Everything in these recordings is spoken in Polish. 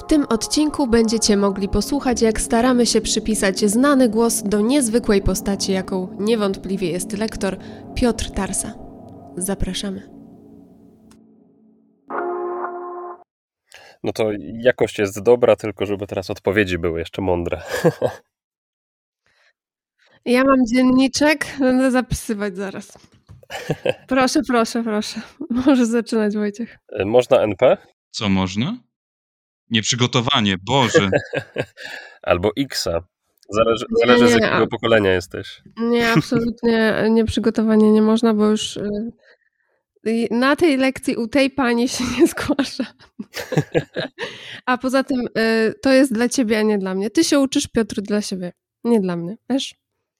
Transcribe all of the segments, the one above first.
W tym odcinku będziecie mogli posłuchać, jak staramy się przypisać znany głos do niezwykłej postaci, jaką niewątpliwie jest lektor Piotr Tarsa. Zapraszamy. No to jakość jest dobra, tylko żeby teraz odpowiedzi były jeszcze mądre. Ja mam dzienniczek, będę zapisywać zaraz. Proszę, proszę, proszę. Możesz zaczynać, Wojciech. Można NP? Co można? Nieprzygotowanie, Boże. Albo Xa. Zależy, zależy nie, z jakiego a... pokolenia jesteś. Nie, absolutnie nieprzygotowanie nie można, bo już y, na tej lekcji u tej pani się nie zgłasza. A poza tym y, to jest dla ciebie, a nie dla mnie. Ty się uczysz, Piotr, dla siebie, nie dla mnie, wiesz?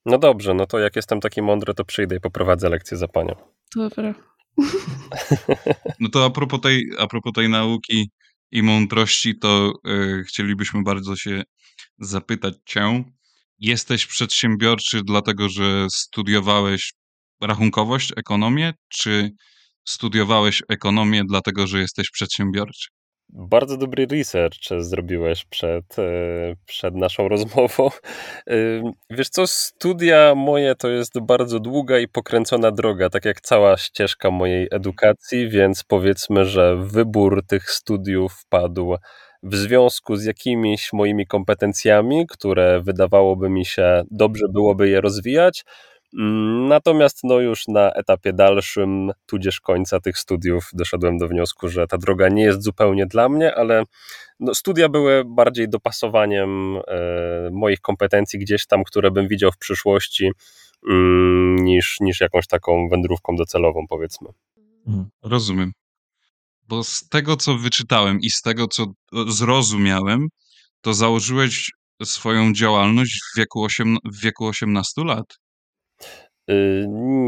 No dobrze, no to jak jestem taki mądry, to przyjdę i poprowadzę lekcję za panią. Dobra. No to a propos tej, a propos tej nauki i mądrości, to yy, chcielibyśmy bardzo się zapytać cię. Jesteś przedsiębiorczy dlatego, że studiowałeś rachunkowość, ekonomię, czy studiowałeś ekonomię dlatego, że jesteś przedsiębiorczy? Bardzo dobry research zrobiłeś przed, e, przed naszą rozmową. E, wiesz co, studia moje to jest bardzo długa i pokręcona droga, tak jak cała ścieżka mojej edukacji, więc powiedzmy, że wybór tych studiów padł w związku z jakimiś moimi kompetencjami, które wydawałoby mi się dobrze byłoby je rozwijać, natomiast no już na etapie dalszym, tudzież końca tych studiów, doszedłem do wniosku, że ta droga nie jest zupełnie dla mnie, ale no, studia były bardziej dopasowaniem e, moich kompetencji gdzieś tam, które bym widział w przyszłości, mm, niż, niż jakąś taką wędrówką docelową, powiedzmy. Mhm, rozumiem. Bo z tego, co wyczytałem i z tego, co zrozumiałem, to założyłeś swoją działalność w wieku, 8, w wieku 18 lat. Y,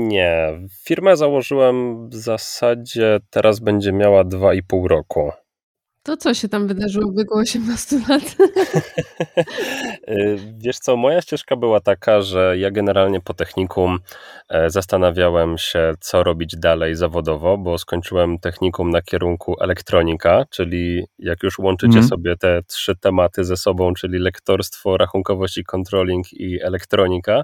nie. Firmę założyłem w zasadzie teraz będzie miała 2,5 roku. To co się tam wydarzyło w wieku 18 lat? Y, wiesz co, moja ścieżka była taka, że ja generalnie po technikum e, zastanawiałem się, co robić dalej zawodowo, bo skończyłem technikum na kierunku elektronika, czyli jak już łączycie mm. sobie te trzy tematy ze sobą, czyli lektorstwo, rachunkowość i controlling i elektronika,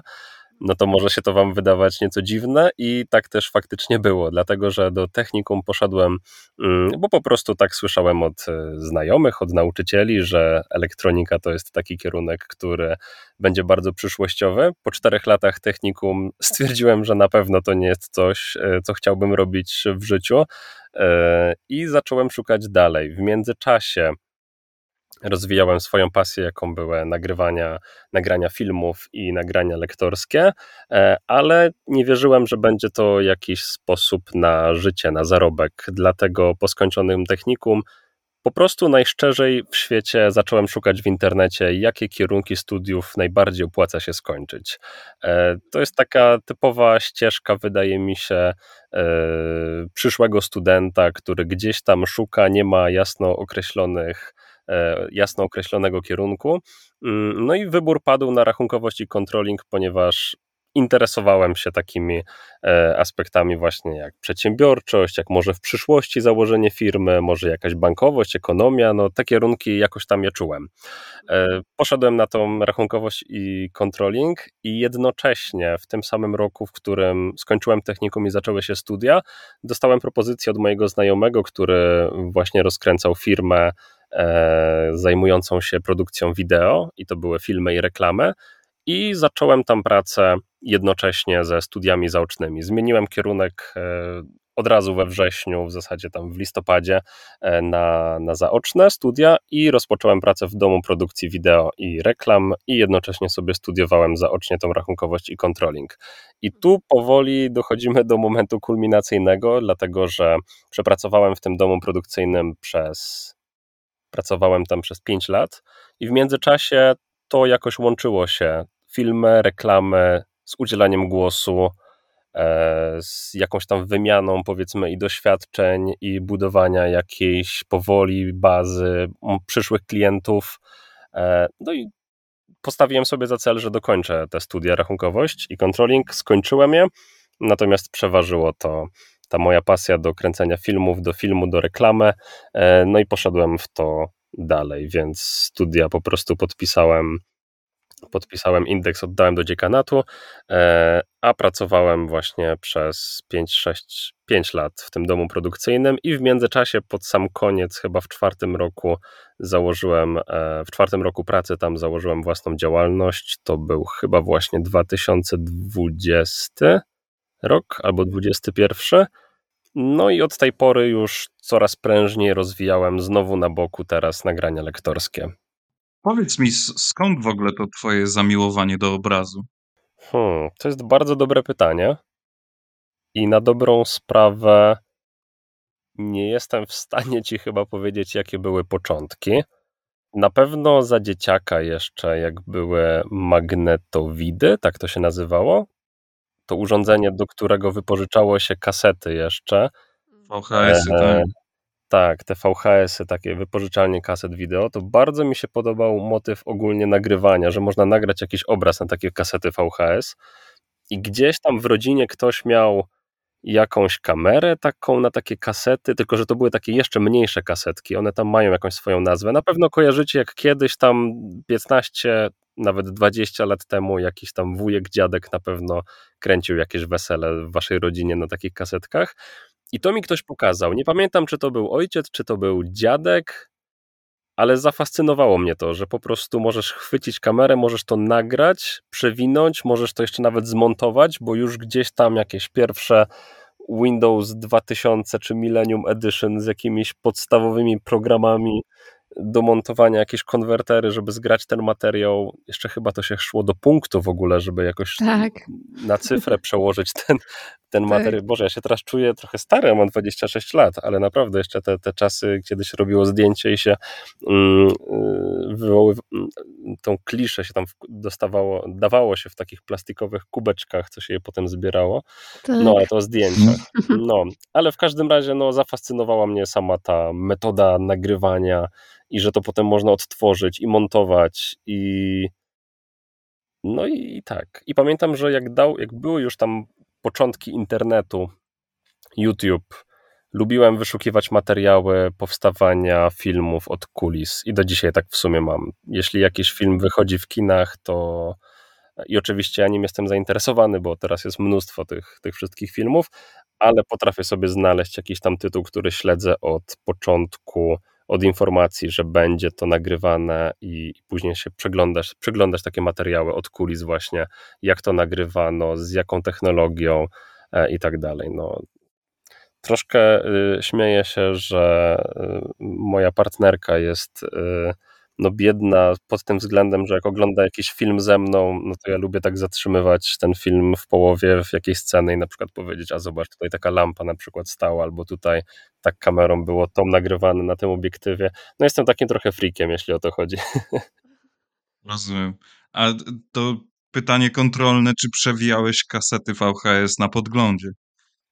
no to może się to Wam wydawać nieco dziwne i tak też faktycznie było, dlatego że do technikum poszedłem, mm, bo po prostu tak słyszałem od e, znajomych, od nauczycieli, że elektronika to jest taki kierunek, który będzie bardzo przyszłościowy. Po czterech latach technikum stwierdziłem, że na pewno to nie jest coś, e, co chciałbym robić w życiu e, i zacząłem szukać dalej. W międzyczasie rozwijałem swoją pasję, jaką były nagrywania, nagrania filmów i nagrania lektorskie, e, ale nie wierzyłem, że będzie to jakiś sposób na życie, na zarobek. Dlatego po skończonym technikum po prostu najszczerzej w świecie zacząłem szukać w internecie, jakie kierunki studiów najbardziej opłaca się skończyć. E, to jest taka typowa ścieżka, wydaje mi się, e, przyszłego studenta, który gdzieś tam szuka, nie ma jasno określonych jasno określonego kierunku. Mm, no i wybór padł na rachunkowość i controlling, ponieważ interesowałem się takimi e, aspektami właśnie jak przedsiębiorczość, jak może w przyszłości założenie firmy, może jakaś bankowość, ekonomia, no te kierunki jakoś tam je czułem. E, poszedłem na tą rachunkowość i controlling i jednocześnie w tym samym roku, w którym skończyłem technikum i zaczęły się studia, dostałem propozycję od mojego znajomego, który właśnie rozkręcał firmę E, zajmującą się produkcją wideo i to były filmy i reklamy. I zacząłem tam pracę jednocześnie ze studiami zaocznymi. Zmieniłem kierunek e, od razu we wrześniu, w zasadzie tam w listopadzie, e, na, na zaoczne studia i rozpocząłem pracę w domu produkcji wideo i reklam, i jednocześnie sobie studiowałem zaocznie tą rachunkowość i controlling. I tu powoli dochodzimy do momentu kulminacyjnego, dlatego że przepracowałem w tym domu produkcyjnym przez Pracowałem tam przez 5 lat i w międzyczasie to jakoś łączyło się. Filmy, reklamy z udzielaniem głosu, e, z jakąś tam wymianą, powiedzmy, i doświadczeń, i budowania jakiejś powoli bazy przyszłych klientów. E, no i postawiłem sobie za cel, że dokończę te studia rachunkowość i controlling. Skończyłem je, natomiast przeważyło to ta moja pasja do kręcenia filmów, do filmu, do reklamy. E, no i poszedłem w to dalej, więc studia po prostu podpisałem podpisałem indeks, oddałem do dziekanatu, e, a pracowałem właśnie przez 5-6, 5 lat w tym domu produkcyjnym i w międzyczasie pod sam koniec, chyba w czwartym roku założyłem, e, w czwartym roku pracy tam założyłem własną działalność, to był chyba właśnie 2020 rok albo 21. No i od tej pory już coraz prężniej rozwijałem znowu na boku teraz nagrania lektorskie. Powiedz mi, skąd w ogóle to twoje zamiłowanie do obrazu? Hmm, to jest bardzo dobre pytanie. I na dobrą sprawę nie jestem w stanie ci chyba powiedzieć, jakie były początki. Na pewno za dzieciaka jeszcze, jak były magnetowidy, tak to się nazywało. To urządzenie, do którego wypożyczało się kasety jeszcze. VHS-y, tak. Tak, te VHS-y, takie wypożyczalnie kaset wideo, to bardzo mi się podobał motyw ogólnie nagrywania, że można nagrać jakiś obraz na takie kasety VHS i gdzieś tam w rodzinie ktoś miał jakąś kamerę taką na takie kasety, tylko że to były takie jeszcze mniejsze kasetki, one tam mają jakąś swoją nazwę. Na pewno kojarzycie, jak kiedyś tam 15, nawet 20 lat temu jakiś tam wujek, dziadek na pewno kręcił jakieś wesele w waszej rodzinie na takich kasetkach i to mi ktoś pokazał. Nie pamiętam, czy to był ojciec, czy to był dziadek, ale zafascynowało mnie to, że po prostu możesz chwycić kamerę, możesz to nagrać, przewinąć, możesz to jeszcze nawet zmontować, bo już gdzieś tam jakieś pierwsze Windows 2000 czy Millennium Edition z jakimiś podstawowymi programami do montowania jakieś konwertery, żeby zgrać ten materiał. Jeszcze chyba to się szło do punktu w ogóle, żeby jakoś tak. na cyfrę przełożyć ten, ten tak. materiał. Boże, ja się teraz czuję trochę stary, mam 26 lat, ale naprawdę jeszcze te, te czasy, kiedy się robiło zdjęcie i się mm, y, wywoły, mm, tą kliszę się tam dostawało, dawało się w takich plastikowych kubeczkach, co się je potem zbierało. Tak. No, a to zdjęcia. No, ale w każdym razie no, zafascynowała mnie sama ta metoda nagrywania i że to potem można odtworzyć i montować i no i, i tak. I pamiętam, że jak dał, jak były już tam początki internetu, YouTube, lubiłem wyszukiwać materiały powstawania filmów od kulis i do dzisiaj tak w sumie mam. Jeśli jakiś film wychodzi w kinach, to i oczywiście ja nim jestem zainteresowany, bo teraz jest mnóstwo tych, tych wszystkich filmów, ale potrafię sobie znaleźć jakiś tam tytuł, który śledzę od początku, od informacji, że będzie to nagrywane i później się przeglądasz, przeglądasz takie materiały od kulis właśnie, jak to nagrywano, z jaką technologią e, i tak dalej. No, troszkę y, śmieję się, że y, moja partnerka jest y, no biedna pod tym względem, że jak ogląda jakiś film ze mną, no to ja lubię tak zatrzymywać ten film w połowie w jakiejś sceny i na przykład powiedzieć, a zobacz, tutaj taka lampa na przykład stała, albo tutaj tak kamerą było to nagrywane na tym obiektywie. No jestem takim trochę freakiem, jeśli o to chodzi. Rozumiem. A to pytanie kontrolne, czy przewijałeś kasety VHS na podglądzie?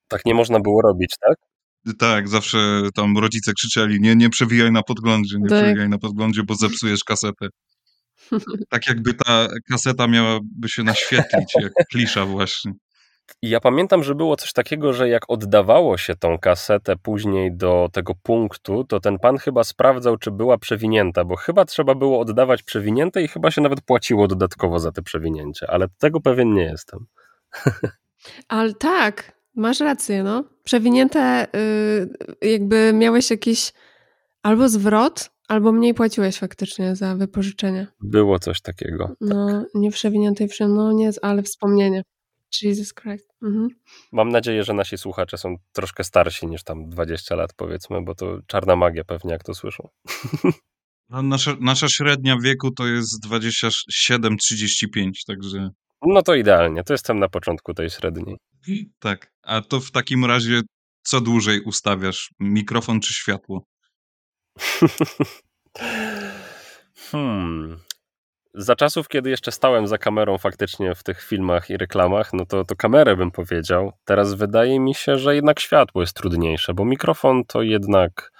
Tak nie można było robić, tak? Tak, zawsze tam rodzice krzyczeli, nie, nie przewijaj na podglądzie, nie tak. przewijaj na podglądzie, bo zepsujesz kasetę. Tak jakby ta kaseta miałaby się naświetlić, jak klisza właśnie. Ja pamiętam, że było coś takiego, że jak oddawało się tą kasetę później do tego punktu, to ten pan chyba sprawdzał, czy była przewinięta, bo chyba trzeba było oddawać przewinięte i chyba się nawet płaciło dodatkowo za te przewinięcie, ale tego pewien nie jestem. Ale tak, Masz rację, no. Przewinięte, yy, jakby miałeś jakiś albo zwrot, albo mniej płaciłeś faktycznie za wypożyczenie. Było coś takiego. No, tak. nie przewinięte i no nie, ale wspomnienie. Jesus Christ. Mhm. Mam nadzieję, że nasi słuchacze są troszkę starsi niż tam 20 lat, powiedzmy, bo to czarna magia pewnie, jak to słyszą. No, nasza, nasza średnia wieku to jest 27-35, także. No to idealnie, to jestem na początku tej średniej. Tak, a to w takim razie co dłużej ustawiasz? Mikrofon czy światło? hmm. Za czasów, kiedy jeszcze stałem za kamerą faktycznie w tych filmach i reklamach, no to, to kamerę bym powiedział. Teraz wydaje mi się, że jednak światło jest trudniejsze, bo mikrofon to jednak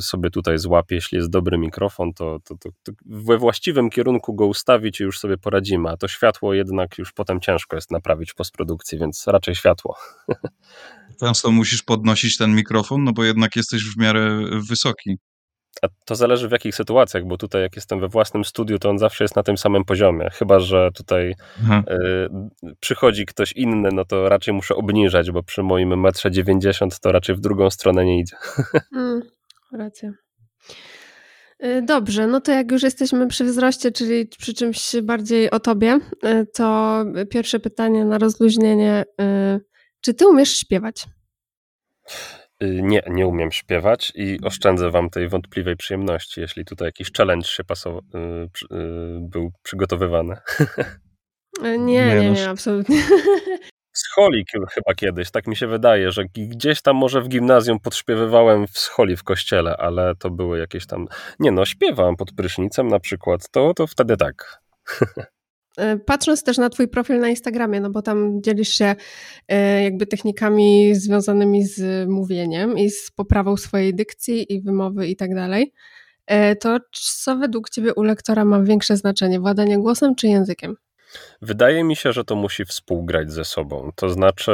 sobie tutaj złapie, jeśli jest dobry mikrofon, to, to, to, to, we właściwym kierunku go ustawić i już sobie poradzimy, a to światło jednak już potem ciężko jest naprawić w postprodukcji, więc raczej światło. Często musisz podnosić ten mikrofon, no bo jednak jesteś w miarę wysoki. A to zależy w jakich sytuacjach, bo tutaj jak jestem we własnym studiu, to on zawsze jest na tym samym poziomie. Chyba, że tutaj y, przychodzi ktoś inny, no to raczej muszę obniżać, bo przy moim metrze 90 to raczej w drugą stronę nie idzie. Mm, racja. Y, dobrze, no to jak już jesteśmy przy wzroście, czyli przy czymś bardziej o tobie, y, to pierwsze pytanie na rozluźnienie. Y, czy ty umiesz śpiewać? Nie, nie umiem śpiewać i oszczędzę wam tej wątpliwej przyjemności, jeśli tutaj jakiś challenge się pasował, był przygotowywany. Nie, nie, nie, nie absolutnie. scholi chyba kiedyś, tak mi się wydaje, że gdzieś tam może w gimnazjum podśpiewywałem w scholi w kościele, ale to były jakieś tam, nie no, śpiewałem pod prysznicem na przykład, to, to wtedy tak. E, patrząc też na Twój profil na Instagramie, no bo tam dzielisz się e, jakby technikami związanymi z mówieniem i z poprawą swojej dykcji i wymowy i tak dalej, e, to co według Ciebie u lektora ma większe znaczenie, władanie głosem czy językiem? Wydaje mi się, że to musi współgrać ze sobą. To znaczy,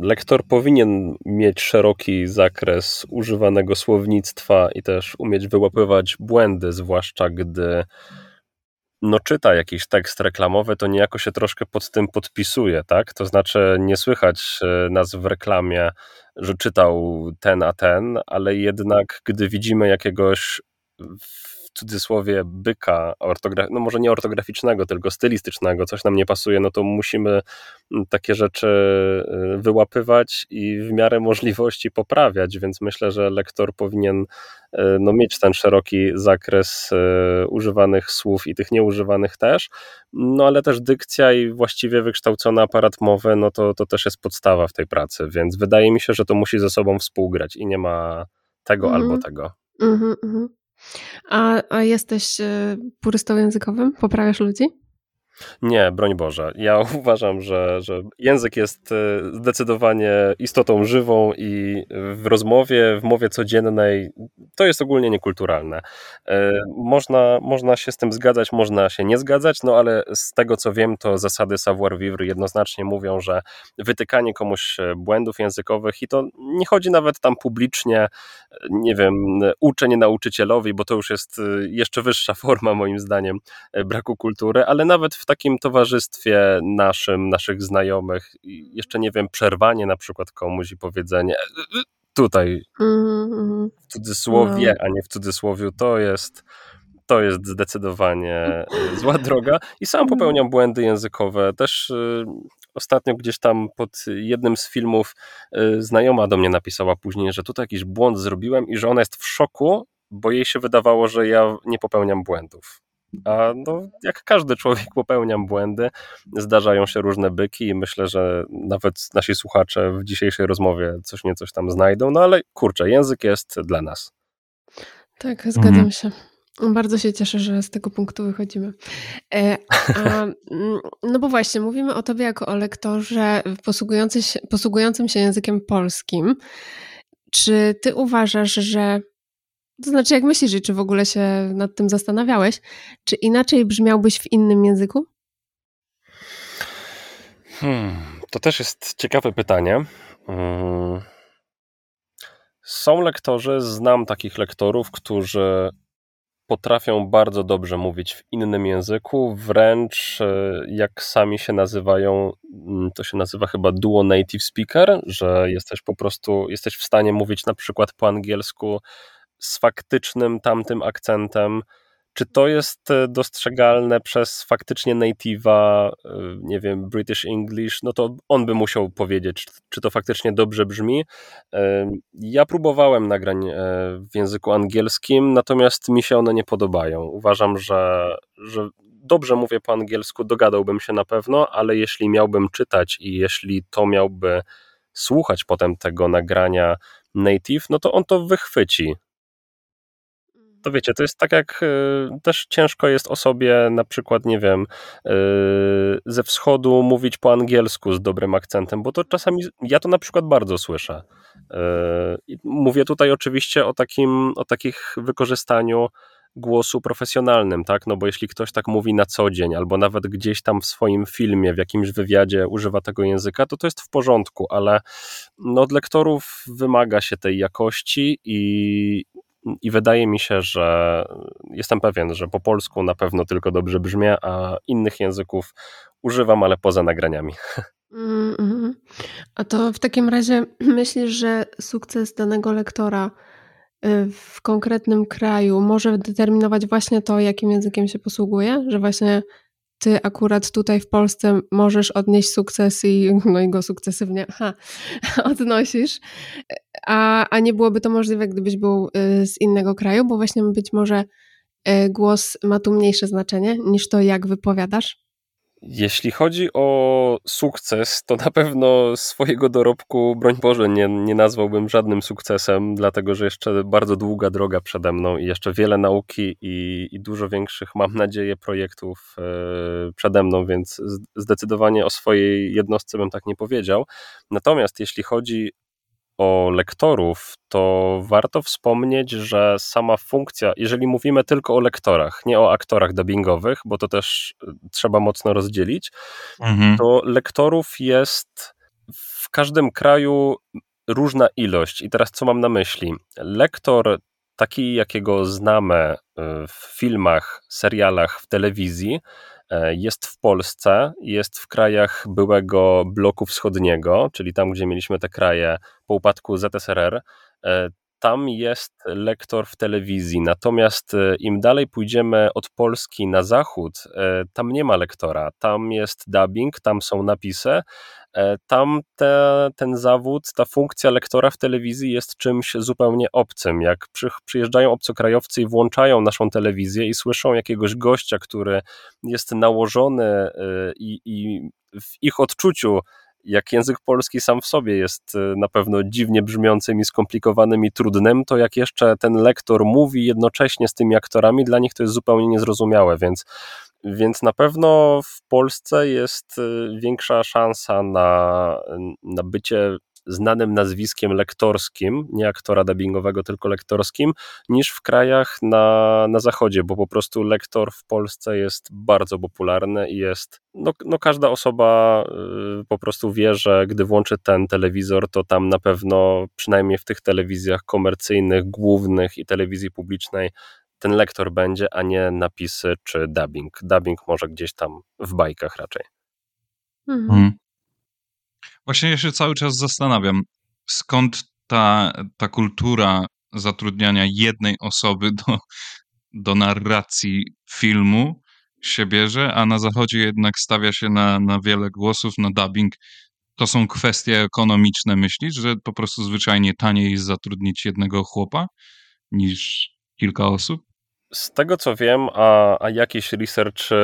lektor powinien mieć szeroki zakres używanego słownictwa i też umieć wyłapywać błędy, zwłaszcza gdy no, czyta jakiś tekst reklamowy, to niejako się troszkę pod tym podpisuje, tak? To znaczy, nie słychać e, nas w reklamie, że czytał ten a ten, ale jednak, gdy widzimy jakiegoś cudzysłowie byka, no może nie ortograficznego, tylko stylistycznego, coś nam nie pasuje, no to musimy mm, takie rzeczy y, wyłapywać i w miarę możliwości poprawiać, więc myślę, że lektor powinien y, no, mieć ten szeroki zakres y, używanych słów i tych nieużywanych też, no ale też dykcja i właściwie wykształcony aparat mowy, no to, to też jest podstawa w tej pracy, więc wydaje mi się, że to musi ze sobą współgrać i nie ma tego mm -hmm. albo tego. Mm -hmm. A, a jesteś e, purystą językowym? Poprawiasz ludzi? Nie, broń Boże. Ja uważam, że, że język jest e, zdecydowanie istotą żywą i w rozmowie, w mowie codziennej to jest ogólnie niekulturalne. E, można, można się z tym zgadzać, można się nie zgadzać, no ale z tego co wiem, to zasady savoir-vivre jednoznacznie mówią, że wytykanie komuś błędów językowych i to nie chodzi nawet tam publicznie, nie wiem, uczenie nauczycielowi, bo to już jest jeszcze wyższa forma moim zdaniem braku kultury, ale nawet w takim towarzystwie naszym, naszych znajomych, jeszcze nie wiem, przerwanie na przykład komuś i powiedzenie e, e, tutaj mm-hmm. w cudzysłowie, no. a nie w cudzysłowiu, to jest to jest zdecydowanie e, zła droga i sam mhm. popełniam błędy językowe. Też ostatnio gdzieś tam pod jednym z filmów znajoma do mnie napisała później, że tutaj jakiś błąd zrobiłem i że ona jest w szoku, bo jej się wydawało, że ja nie popełniam błędów. A no, jak każdy człowiek popełniam błędy, zdarzają się różne byki i myślę, że nawet nasi słuchacze w dzisiejszej rozmowie coś nie coś tam znajdą, no ale kurczę, język jest dla nas. Tak, zgadzam mhm. się. Bardzo się cieszę, że z tego punktu wychodzimy. E, a, mm, no bo właśnie, mówimy o tobie jako o lektorze posługujący się, posługującym się językiem polskim. Czy ty uważasz, że to znaczy, jak myślisz, czy w ogóle się nad tym zastanawiałeś, czy inaczej brzmiałbyś w innym języku? Hmm, to też jest ciekawe pytanie. Hmm. Są lektorzy, znam takich lektorów, którzy potrafią bardzo dobrze mówić w innym języku, wręcz e, jak sami się nazywają, mm, to się nazywa chyba duo native speaker, że jesteś po prostu, jesteś w stanie mówić na przykład po angielsku z faktycznym tamtym akcentem. Czy to jest e, dostrzegalne przez faktycznie native'a, e, nie wiem, British English? No to on by musiał powiedzieć, czy to faktycznie dobrze brzmi. E, ja próbowałem nagrań w języku angielskim, natomiast mi się one nie podobają. Uważam, że, że dobrze mówię po angielsku, dogadałbym się na pewno, ale jeśli miałbym czytać i jeśli to miałby słuchać potem tego nagrania native, no to on to wychwyci to wiecie, to jest tak jak y, też ciężko jest osobie na przykład, nie wiem, y, ze wschodu mówić po angielsku z dobrym akcentem, bo to czasami, ja to na przykład bardzo słyszę. Y, mówię tutaj oczywiście o takim, o takich wykorzystaniu głosu profesjonalnym, tak? No bo jeśli ktoś tak mówi na co dzień, albo nawet gdzieś tam w swoim filmie, w jakimś wywiadzie używa tego języka, to to jest w porządku, ale no od lektorów wymaga się tej jakości i i wydaje mi się, że jestem pewien, że po polsku na pewno tylko dobrze brzmię, a innych języków używam, ale poza nagraniami. Mm, mm. A to w takim razie myślisz, że sukces danego lektora y, w konkretnym kraju może determinować właśnie to, jakim językiem się posługuje? Że właśnie ty akurat tutaj w Polsce możesz odnieść sukces i, no i go sukcesywnie ha, odnosisz, a, a nie byłoby to możliwe, gdybyś był y, z innego kraju, bo właśnie być może y, głos ma tu mniejsze znaczenie niż to, jak wypowiadasz? Jeśli chodzi o sukces, to na pewno swojego dorobku, broń Boże, nie, nie nazwałbym żadnym sukcesem, dlatego że jeszcze bardzo długa droga przede mną i jeszcze wiele nauki i, i dużo większych, mam nadzieję, projektów e, przede mną, więc zdecydowanie o swojej jednostce bym tak nie powiedział. Natomiast jeśli chodzi o lektorów, to warto wspomnieć, że sama funkcja, jeżeli mówimy tylko o lektorach, nie o aktorach dubbingowych, bo to też y, trzeba mocno rozdzielić, mhm. to lektorów jest w każdym kraju różna ilość. I teraz co mam na myśli? Lektor taki, jakiego znamy y, w filmach, serialach, w telewizji, jest w Polsce, jest w krajach byłego bloku wschodniego, czyli tam, gdzie mieliśmy te kraje po upadku ZSRR. E, tam jest lektor w telewizji, natomiast e, im dalej pójdziemy od Polski na zachód, tam nie ma lektora, tam jest dubbing, tam są napisy, E, tam te, ten zawód, ta funkcja lektora w telewizji jest czymś zupełnie obcym. Jak przy, przyjeżdżają obcokrajowcy i włączają naszą telewizję i słyszą jakiegoś gościa, który jest nałożony e, i, i w ich odczuciu jak język polski sam w sobie jest e, na pewno dziwnie brzmiącym i skomplikowanym i trudnym, to jak jeszcze ten lektor mówi jednocześnie z tymi aktorami, dla nich to jest zupełnie niezrozumiałe, więc więc na pewno w Polsce jest y, większa szansa na, na bycie znanym nazwiskiem lektorskim, nie aktora dubbingowego, tylko lektorskim, niż w krajach na, na zachodzie, bo po prostu lektor w Polsce jest bardzo popularny i jest, no, no każda osoba y, po prostu wie, że gdy włączy ten telewizor, to tam na pewno, przynajmniej w tych telewizjach komercyjnych, głównych i telewizji publicznej, ten lektor będzie, a nie napisy czy dubbing. Dubbing może gdzieś tam w bajkach raczej. Mhm. Właśnie ja się cały czas zastanawiam, skąd ta, ta kultura zatrudniania jednej osoby do, do narracji filmu się bierze, a na zachodzie jednak stawia się na, na wiele głosów, na dubbing. To są kwestie ekonomiczne, myślisz, że po prostu zwyczajnie taniej jest zatrudnić jednego chłopa niż kilka osób? Z tego co wiem, a, a jakiś research e,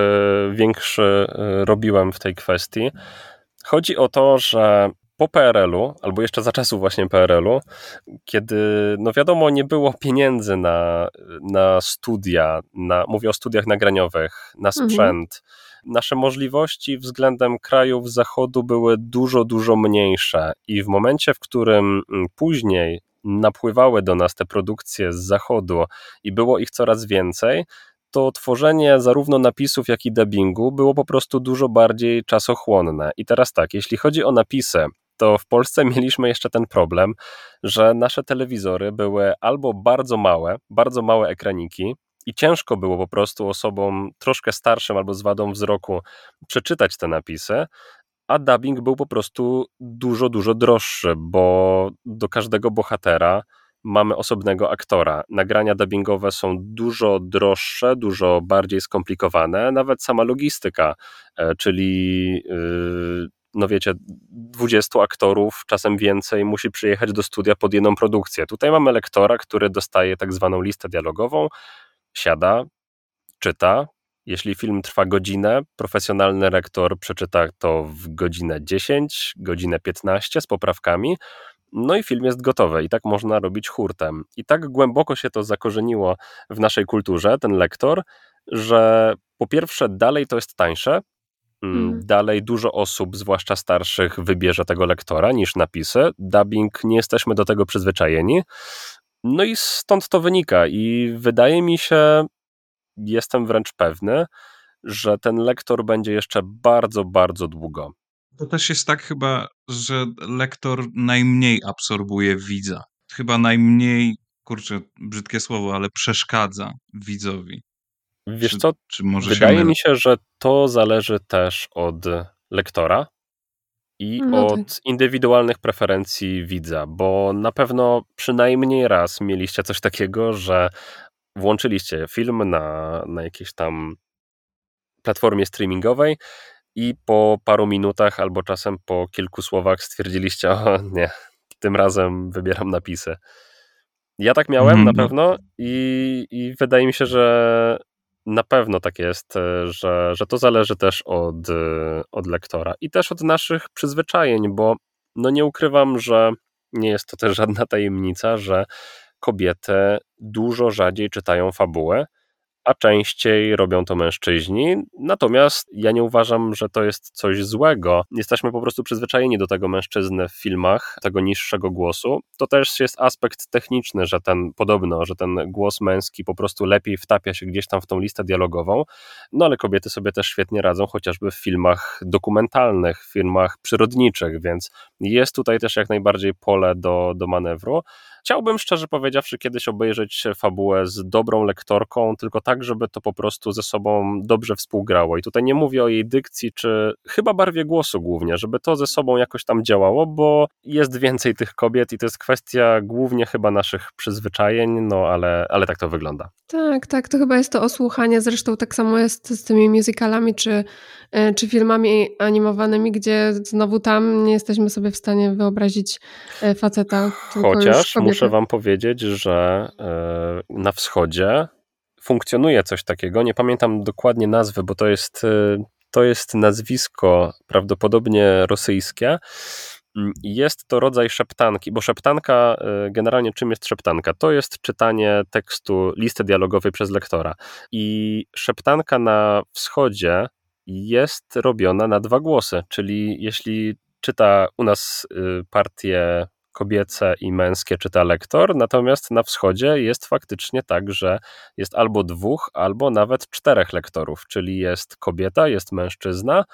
większy e, robiłem w tej kwestii, chodzi o to, że po PRL-u, albo jeszcze za czasów właśnie PRL-u, kiedy, no wiadomo, nie było pieniędzy na, na studia, na, mówię o studiach nagraniowych, na mhm. sprzęt, mhm. nasze możliwości względem krajów zachodu były dużo, dużo mniejsze. I w momencie, w którym mm, później napływały do nas te produkcje z zachodu i było ich coraz więcej, to tworzenie zarówno napisów, jak i dubbingu było po prostu dużo bardziej czasochłonne. I teraz tak, jeśli chodzi o napisy, to w Polsce mieliśmy jeszcze ten problem, że nasze telewizory były albo bardzo małe, bardzo małe ekraniki, i ciężko było po prostu osobom troszkę starszym albo z wadą wzroku przeczytać te napisy, a dubbing był po prostu dużo, dużo droższy, bo do każdego bohatera mamy osobnego aktora. Nagrania dubbingowe są dużo droższe, dużo bardziej skomplikowane, nawet sama logistyka, e, czyli yy, no wiecie, 20 aktorów, czasem więcej, musi przyjechać do studia pod jedną produkcję. Tutaj mamy lektora, który dostaje tak zwaną listę dialogową, siada, czyta, jeśli film trwa godzinę, profesjonalny rektor przeczyta to w godzinę 10, godzinę 15 z poprawkami, no i film jest gotowy i tak można robić hurtem. I tak głęboko się to zakorzeniło w naszej kulturze, ten lektor, że po pierwsze dalej to jest tańsze, mm. dalej dużo osób, zwłaszcza starszych, wybierze tego lektora niż napisy. Dubbing nie jesteśmy do tego przyzwyczajeni. No i stąd to wynika i wydaje mi się, jestem wręcz pewny, że ten lektor będzie jeszcze bardzo, bardzo długo. To też jest tak chyba, że lektor najmniej absorbuje widza. Chyba najmniej kurczę, brzydkie słowo, ale przeszkadza widzowi? Wiesz Czy, co, czy może wydaje się mi się, że to zależy też od lektora i No od tak. indywidualnych preferencji widza, bo na pewno przynajmniej raz mieliście coś takiego, że włączyliście film na, na jakiejś tam platformie streamingowej i po paru minutach albo czasem po kilku słowach stwierdziliście, o nie, tym razem wybieram napisy. Ja tak miałem Mhm, na no. pewno i, i wydaje mi się, że na pewno tak jest, e, że, że to zależy też od, e, od lektora i też od naszych przyzwyczajeń, bo no nie ukrywam, że nie jest to też żadna tajemnica, że kobiety dużo rzadziej czytają fabułę, a częściej robią to mężczyźni. Natomiast ja nie uważam, że to jest coś złego. Jesteśmy po prostu przyzwyczajeni do tego mężczyzny w filmach, tego niższego głosu. To też jest aspekt techniczny, że ten podobno, że ten głos męski po prostu lepiej wtapia się gdzieś tam w tą listę dialogową. No ale kobiety sobie też świetnie radzą, chociażby w filmach dokumentalnych, w filmach przyrodniczych, więc jest tutaj też jak najbardziej pole do, do manewru. Chciałbym szczerze powiedziawszy kiedyś obejrzeć fabułę z dobrą lektorką, tylko tak, żeby to po prostu ze sobą dobrze współgrało. I tutaj nie mówię o jej dykcji, czy chyba barwie głosu głównie, żeby to ze sobą jakoś tam działało, bo jest więcej tych kobiet i to jest kwestia głównie chyba naszych przyzwyczajeń, no ale, ale tak to wygląda. Tak, tak, to chyba jest to osłuchanie. Zresztą tak samo jest z tymi musicalami czy, e, czy filmami animowanymi, gdzie znowu tam nie jesteśmy sobie w stanie wyobrazić e, faceta. tylko już Chociaż kobietę. Muszę wam powiedzieć, że e, na wschodzie funkcjonuje coś takiego. Nie pamiętam dokładnie nazwy, bo to jest, e, to jest nazwisko prawdopodobnie rosyjskie. Mm, Jest to rodzaj szeptanki, bo szeptanka, e, generalnie czym jest szeptanka? To jest czytanie tekstu, listy dialogowej przez lektora. I szeptanka na wschodzie jest robiona na dwa głosy, czyli jeśli czyta u nas y, partie kobiece i męskie czyta lektor, natomiast na wschodzie jest faktycznie tak, że jest albo dwóch, albo nawet czterech lektorów, czyli jest kobieta, jest mężczyzna,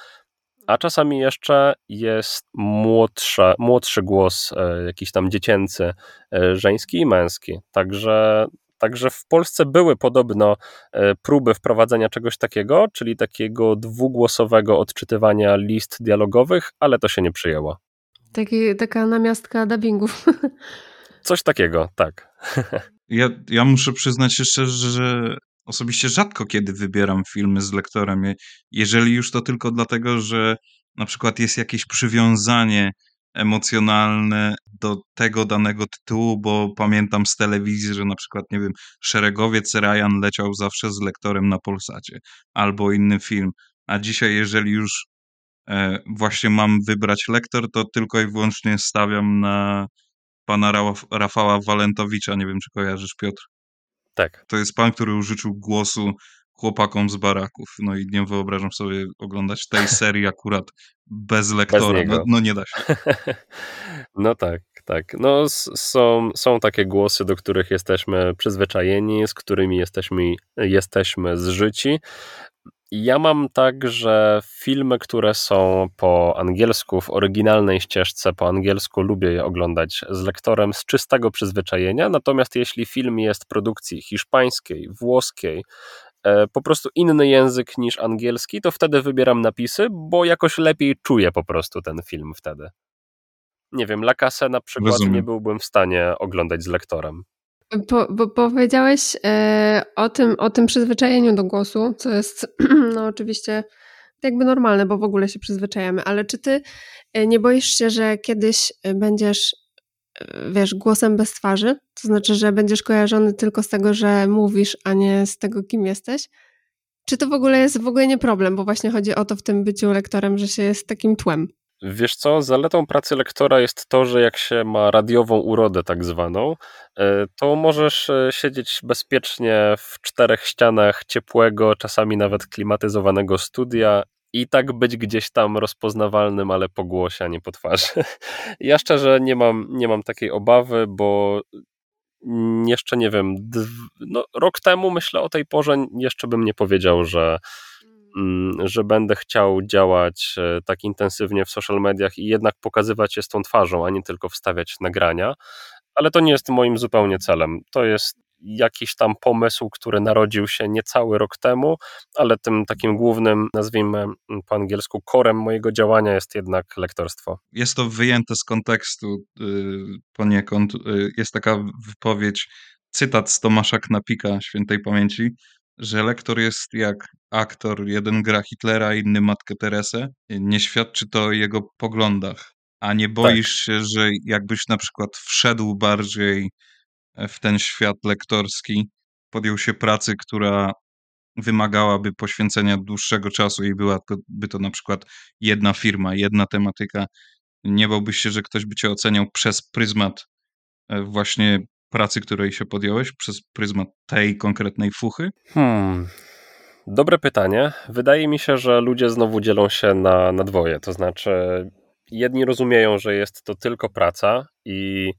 a czasami jeszcze jest młodsza, młodszy głos, e, jakiś tam dziecięcy, e, żeński i męski. Także, także w Polsce były podobno e, próby wprowadzenia czegoś takiego, czyli takiego dwugłosowego odczytywania list dialogowych, ale to się nie przyjęło. Taki, taka namiastka dubbingów. Coś takiego, tak. Ja, ja muszę przyznać szczerze, że osobiście rzadko kiedy wybieram filmy z lektorem. Je- Jeżeli już to tylko dlatego, że na przykład jest jakieś przywiązanie emocjonalne do tego danego tytułu, bo pamiętam z telewizji, że na przykład, nie wiem, Szeregowiec Ryan leciał zawsze z lektorem na Polsacie albo inny film. A dzisiaj, jeżeli już właśnie mam wybrać lektor, to tylko i wyłącznie stawiam na pana Raf- Rafała Walentowicza. Nie wiem, czy kojarzysz, Piotr. Tak. To jest pan, który użyczył głosu chłopakom z baraków. No i nie wyobrażam sobie oglądać tej serii akurat bez lektora. niego. no, no nie da się. No tak, tak. No są, są takie głosy, do których jesteśmy przyzwyczajeni, z którymi jesteśmy, jesteśmy zżyci. Ja mam tak, że filmy, które są po angielsku, w oryginalnej ścieżce po angielsku, lubię je oglądać z lektorem z czystego przyzwyczajenia. Natomiast jeśli film jest produkcji hiszpańskiej, włoskiej, e, po prostu inny język niż angielski, to wtedy wybieram napisy, bo jakoś lepiej czuję po prostu ten film wtedy. Nie wiem, La Casa na przykład Rozumiem. nie byłbym w stanie oglądać z lektorem. Po, bo powiedziałeś e, o, tym, o tym przyzwyczajeniu do głosu, co jest no oczywiście jakby normalne, bo w ogóle się przyzwyczajamy, ale czy ty e, nie boisz się, że kiedyś e, będziesz, wiesz, głosem bez twarzy? To znaczy, że będziesz kojarzony tylko z tego, że mówisz, a nie z tego, kim jesteś? Czy to w ogóle jest w ogóle nie problem, bo właśnie chodzi o to w tym byciu lektorem, że się jest takim tłem. Wiesz co, zaletą pracy lektora jest to, że jak się ma radiową urodę tak zwaną, e, to możesz e, siedzieć bezpiecznie w czterech ścianach ciepłego, czasami nawet klimatyzowanego studia i tak być gdzieś tam rozpoznawalnym, ale po głosie, a nie po twarzy. Ja szczerze nie mam, nie mam takiej obawy, bo jeszcze nie wiem, no, rok temu myślę o tej porze jeszcze bym nie powiedział, że że będę chciał działać e, tak intensywnie w social mediach i jednak pokazywać się z tą twarzą, a nie tylko wstawiać nagrania. ale to nie jest moim zupełnie celem. To jest jakiś tam pomysł, który narodził się niecały rok temu, ale tym takim głównym, nazwijmy po angielsku, korem mojego działania jest jednak lektorstwo. Jest to wyjęte z kontekstu y, poniekąd. Y, jest taka wypowiedź, cytat z Tomasza Knapika, świętej pamięci, że lektor jest jak aktor, jeden gra Hitlera, inny Matkę Teresę. Nie świadczy to o jego poglądach. A nie boisz tak. się, że jakbyś na przykład wszedł bardziej w ten świat lektorski, podjął się pracy, która wymagałaby poświęcenia dłuższego czasu i byłaby to na przykład jedna firma, jedna tematyka, nie bałbyś się, że ktoś by cię oceniał przez pryzmat e, właśnie pracy, której się podjąłeś, przez pryzmat tej konkretnej fuchy? Hmm. Dobre pytanie. Wydaje mi się, że ludzie znowu dzielą się na, na dwoje. To znaczy, jedni rozumieją, że jest to tylko praca i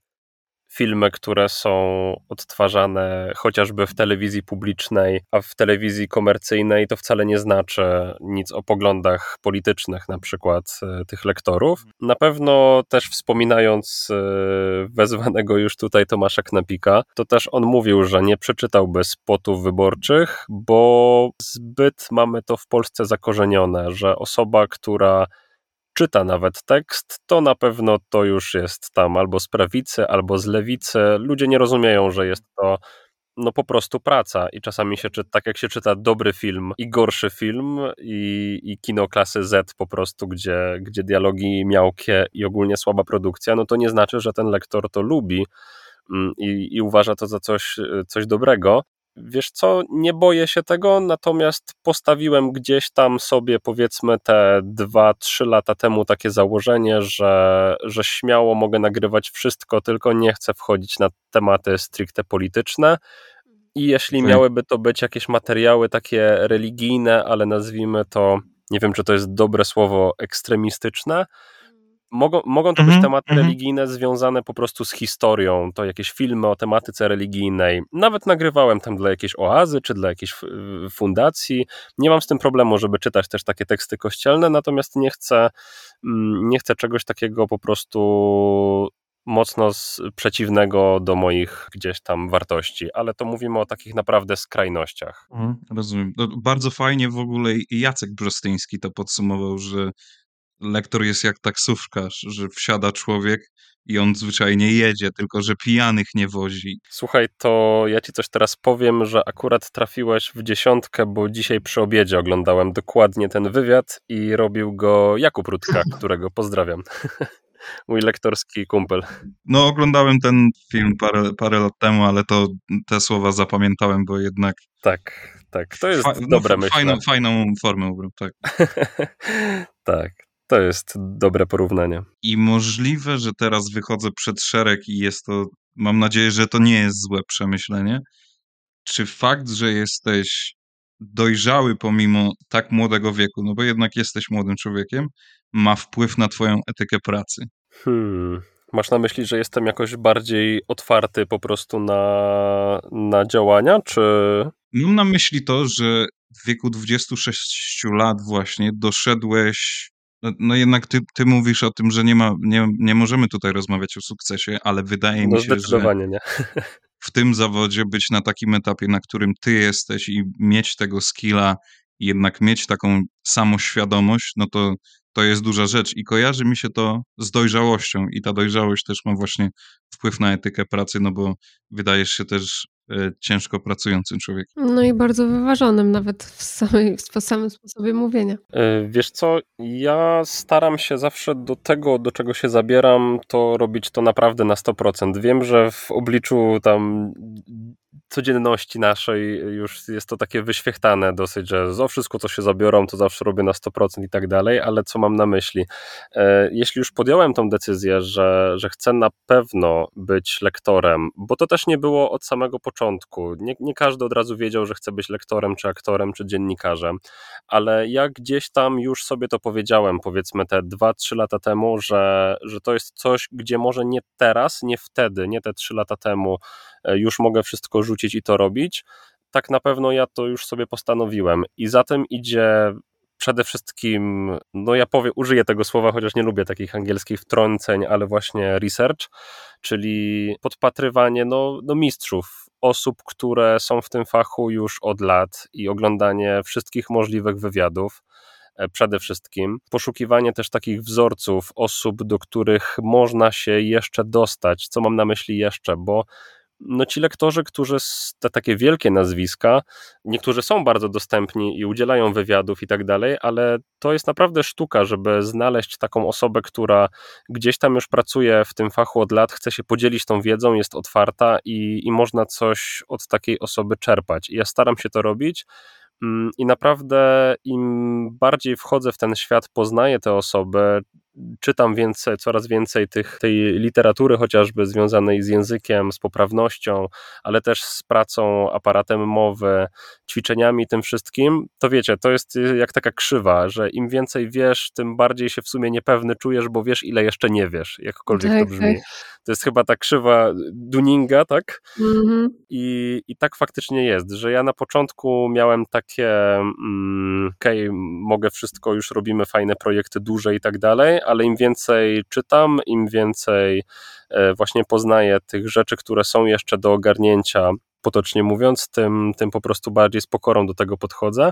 filmy, które są odtwarzane chociażby w telewizji publicznej, a w telewizji komercyjnej, to wcale nie znaczy nic o poglądach politycznych, na przykład e, tych lektorów. Na pewno też wspominając e, wezwanego już tutaj Tomasza Knapika, to też on mówił, że nie przeczytałby spotów wyborczych, bo zbyt mamy to w Polsce zakorzenione, że osoba, która czyta nawet tekst, to na pewno to już jest tam albo z prawicy, albo z lewicy. Ludzie nie rozumieją, że jest to no po prostu praca i czasami się czyta, tak jak się czyta dobry film i gorszy film i, i kino klasy Z po prostu, gdzie, gdzie dialogi miałkie i ogólnie słaba produkcja, no to nie znaczy, że ten lektor to lubi mm, i, i uważa to za coś, coś dobrego. Wiesz co, nie boję się tego, natomiast postawiłem gdzieś tam sobie powiedzmy te dwa, trzy lata temu takie założenie, że, że śmiało mogę nagrywać wszystko, tylko nie chcę wchodzić na tematy stricte polityczne. I jeśli okay. miałyby to być jakieś materiały takie religijne, ale nazwijmy to, nie wiem czy to jest dobre słowo, ekstremistyczne, Mogą, mogą to być mhm, tematy -hmm. religijne związane po prostu z historią, to jakieś filmy o tematyce religijnej. Nawet nagrywałem tam dla jakiejś oazy, czy dla jakiejś fundacji. Nie mam z tym problemu, żeby czytać też takie teksty kościelne, natomiast nie chcę, mm, nie chcę czegoś takiego po prostu mocno przeciwnego do moich gdzieś tam wartości, ale to mówimy o takich naprawdę skrajnościach. Mhm, rozumiem. No, bardzo fajnie w ogóle Jacek Brzostyński to podsumował, że lektor jest jak taksówkarz, że wsiada człowiek i on zwyczajnie jedzie, tylko że pijanych nie wozi. Słuchaj, to ja ci coś teraz powiem, że akurat trafiłeś w dziesiątkę, bo dzisiaj przy obiedzie oglądałem dokładnie ten wywiad i robił go Jakub Rutka, którego pozdrawiam. Mój lektorski kumpel. No, oglądałem ten film parę, parę lat temu, ale to te słowa zapamiętałem, bo jednak. Tak, tak. To jest Fa dobre, no, Fajną, fajną formę ubrał, tak. tak. To jest dobre porównanie. I możliwe, że teraz wychodzę przed szereg i jest to, mam nadzieję, że to nie jest złe przemyślenie. Czy fakt, że jesteś dojrzały pomimo tak młodego wieku, no bo jednak jesteś młodym człowiekiem, ma wpływ na twoją etykę pracy? Hmm. Masz na myśli, że jestem jakoś bardziej otwarty po prostu na, na działania, czy... Mam na myśli to, że w wieku 26 lat właśnie doszedłeś no, no jednak ty, ty mówisz o tym, że nie, ma, nie, nie możemy tutaj rozmawiać o sukcesie, ale wydaje no mi się, że nie. w tym zawodzie być na takim etapie, na którym ty jesteś i mieć tego skilla, jednak mieć taką samoświadomość, no to to jest duża rzecz i kojarzy mi się to z dojrzałością i ta dojrzałość też ma właśnie wpływ na etykę pracy, no bo wydajesz się też E, ciężko pracującym człowiekiem. No i bardzo wyważonym nawet w, samej, w samym sposobie mówienia. E, wiesz co, ja staram się zawsze do tego, do czego się zabieram, to robić to naprawdę na 100%. Wiem, że w obliczu tam codzienności naszej już jest to takie wyświechtane dosyć, że za wszystko, co się zabiorą, to zawsze robię na 100% i tak dalej, ale co mam na myśli? E, jeśli już podjąłem tą decyzję, że, że chcę na pewno być lektorem, bo to też nie było od samego początku. Nie, nie każdy od razu wiedział, że chce być lektorem, czy aktorem, czy dziennikarzem, ale ja gdzieś tam już sobie to powiedziałem, powiedzmy te 2-3 lata temu, że, że to jest coś, gdzie może nie teraz, nie wtedy, nie te 3 lata temu e, już mogę wszystko rzucić i to robić, tak na pewno ja to już sobie postanowiłem. I za tym idzie przede wszystkim, no ja powiem, użyję tego słowa, chociaż nie lubię takich angielskich wtrąceń, ale właśnie research, czyli podpatrywanie no, no mistrzów, osób, które są w tym fachu już od lat i oglądanie wszystkich możliwych wywiadów e, przede wszystkim. Poszukiwanie też takich wzorców, osób, do których można się jeszcze dostać. Co mam na myśli jeszcze, bo no ci lektorzy, którzy te takie wielkie nazwiska, niektórzy są bardzo dostępni i udzielają wywiadów i tak dalej, ale to jest naprawdę sztuka, żeby znaleźć taką osobę, która gdzieś tam już pracuje w tym fachu od lat, chce się podzielić tą wiedzą, jest otwarta i, i można coś od takiej osoby czerpać. I ja staram się to robić. Mm, I naprawdę im bardziej wchodzę w ten świat, poznaję te osoby, czytam więcej, coraz więcej tych, tej literatury chociażby związanej z językiem, z poprawnością, ale też z pracą, aparatem mowy, ćwiczeniami, tym wszystkim, to wiecie, to jest jak taka krzywa, że im więcej wiesz, tym bardziej się w sumie niepewny czujesz, bo wiesz, ile jeszcze nie wiesz, jakkolwiek tak, to brzmi. Tak. To jest chyba ta krzywa Duninga, tak? Mhm. I, I tak faktycznie jest, że ja na początku miałem takie, mm, okej, okay, mogę wszystko, już robimy fajne projekty duże i tak dalej, ale im więcej czytam, im więcej e, właśnie poznaję tych rzeczy, które są jeszcze do ogarnięcia, potocznie mówiąc, tym, tym po prostu bardziej z pokorą do tego podchodzę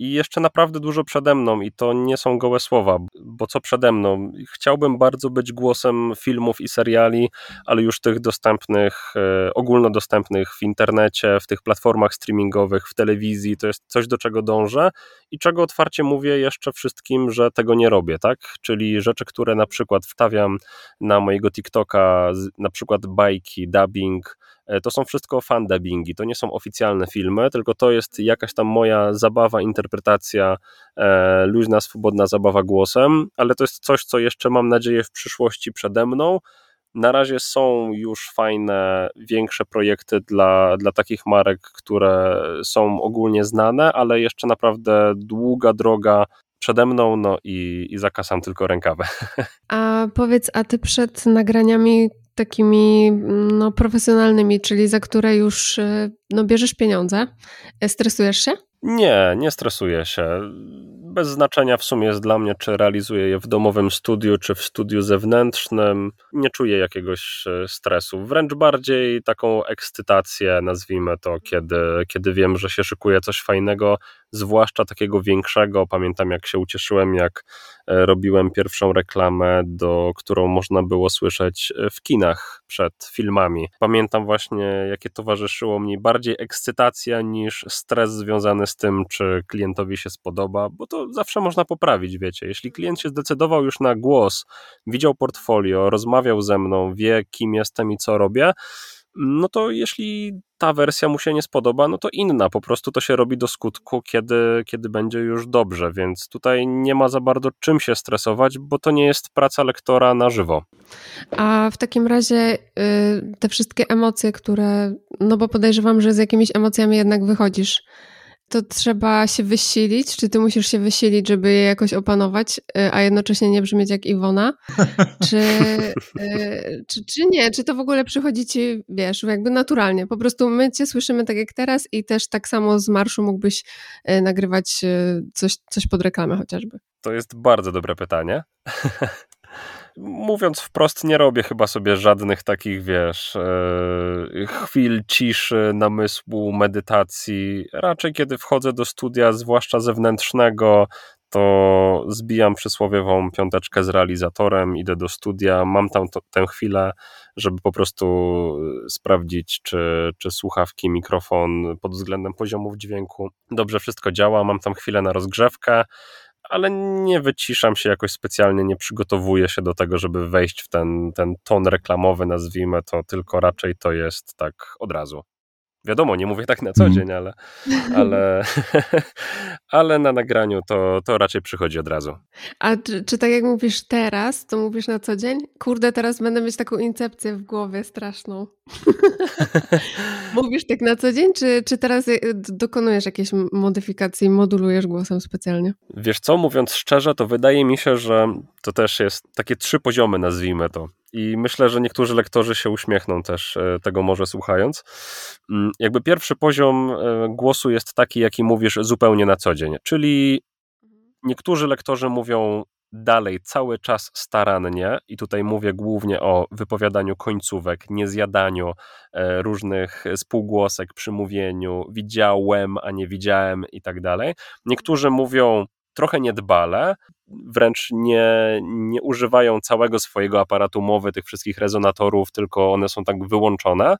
i jeszcze naprawdę dużo przede mną i to nie są gołe słowa, bo co przede mną? Chciałbym bardzo być głosem filmów i seriali, ale już tych dostępnych, e, ogólnodostępnych w internecie, w tych platformach streamingowych, w telewizji, to jest coś, do czego dążę i czego otwarcie mówię jeszcze wszystkim, że tego nie robię, tak? Czyli rzeczy, które na przykład wstawiam na mojego TikToka, na przykład bajki, dubbing, to są wszystko fan dubbingi, to nie są oficjalne filmy, tylko to jest jakaś tam moja zabawa, interpretacja, e, luźna, swobodna zabawa głosem, ale to jest coś, co jeszcze mam nadzieję w przyszłości przede mną. Na razie są już fajne, większe projekty dla, dla takich marek, które są ogólnie znane, ale jeszcze naprawdę długa droga przede mną, no i, i zakasam tylko rękawę. A powiedz, a ty przed nagraniami takimi no, profesjonalnymi, czyli za które już y, no, bierzesz pieniądze. E, stresujesz się? Nie, nie stresuję się. Bez znaczenia w sumie jest dla mnie, czy realizuję je w domowym studiu, czy w studiu zewnętrznym. Nie czuję jakiegoś e, stresu. Wręcz bardziej taką ekscytację, nazwijmy to, kiedy, kiedy wiem, że się szykuje coś fajnego, zwłaszcza takiego większego. Pamiętam, jak się ucieszyłem, jak e, robiłem pierwszą reklamę, do, którą można było słyszeć e, w kinach przed filmami. Pamiętam właśnie, jakie towarzyszyło mi bardziej ekscytacja niż stres związany z tym, czy klientowi się spodoba, bo to zawsze można poprawić, wiecie. Jeśli klient się zdecydował już na głos, widział portfolio, rozmawiał ze mną, wie, kim jestem i co robię, no to jeśli ta wersja mu się nie spodoba, no to inna, po prostu to się robi do skutku, kiedy, kiedy będzie już dobrze, więc tutaj nie ma za bardzo czym się stresować, bo to nie jest praca lektora na żywo. A w takim razie y, te wszystkie emocje, które, no bo podejrzewam, że z jakimiś emocjami jednak wychodzisz to trzeba się wysilić? Czy ty musisz się wysilić, żeby je jakoś opanować, y, a jednocześnie nie brzmieć jak Iwona? Czy, y, czy, czy nie? Czy to w ogóle przychodzi ci, wiesz, jakby naturalnie? Po prostu my cię słyszymy tak jak teraz i też tak samo z marszu mógłbyś y, nagrywać coś, coś pod reklamę chociażby. To jest bardzo dobre pytanie. mówiąc wprost, nie robię chyba sobie żadnych takich, wiesz, e, chwil ciszy, namysłu, medytacji. Raczej kiedy wchodzę do studia, zwłaszcza zewnętrznego, to zbijam przysłowiową piąteczkę z realizatorem, idę do studia, mam tam to, tę chwilę, żeby po prostu sprawdzić, czy, czy słuchawki, mikrofon pod względem poziomów dźwięku dobrze wszystko działa. Mam tam chwilę na rozgrzewkę, ale nie wyciszam się jakoś specjalnie, nie przygotowuję się do tego, żeby wejść w ten, ten ton reklamowy, nazwijmy to, tylko raczej to jest tak od razu. Wiadomo, nie mówię tak na co mhm. dzień, ale, ale, ale na nagraniu to, to raczej przychodzi od razu. A czy, czy, tak jak mówisz teraz, to mówisz na co dzień? Kurde, teraz będę mieć taką incepcję w głowie straszną. mówisz tak na co dzień, czy, czy teraz y, dokonujesz jakiejś modyfikacji i modulujesz głosem specjalnie? Wiesz co, mówiąc szczerze, to wydaje mi się, że to też jest takie trzy poziomy, nazwijmy to. I myślę, że niektórzy lektorzy się uśmiechną też e, tego może słuchając. Mm, jakby pierwszy poziom e, głosu jest taki, jaki mówisz zupełnie na co dzień, czyli niektórzy lektorzy mówią dalej cały czas starannie, i tutaj mówię głównie o wypowiadaniu końcówek, niezjadaniu e, różnych spółgłosek przy mówieniu, widziałem, a nie widziałem i tak dalej. Niektórzy mówią trochę niedbale, wręcz nie, nie używają całego swojego aparatu mowy, tych wszystkich rezonatorów, tylko one są tak wyłączone.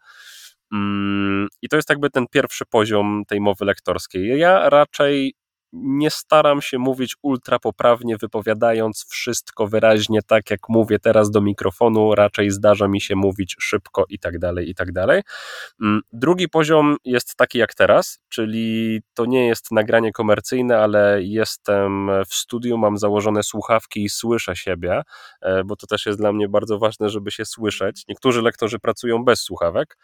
Mm, I to jest jakby ten pierwszy poziom tej mowy lektorskiej. Ja raczej nie staram się mówić ultra poprawnie, wypowiadając wszystko wyraźnie, tak jak mówię teraz do mikrofonu, raczej zdarza mi się mówić szybko i tak dalej, i tak dalej. Mm, drugi poziom jest taki jak teraz, czyli to nie jest nagranie komercyjne, ale jestem w studiu, mam założone słuchawki i słyszę siebie, e, bo to też jest dla mnie bardzo ważne, żeby się słyszeć. Niektórzy lektorzy pracują bez słuchawek,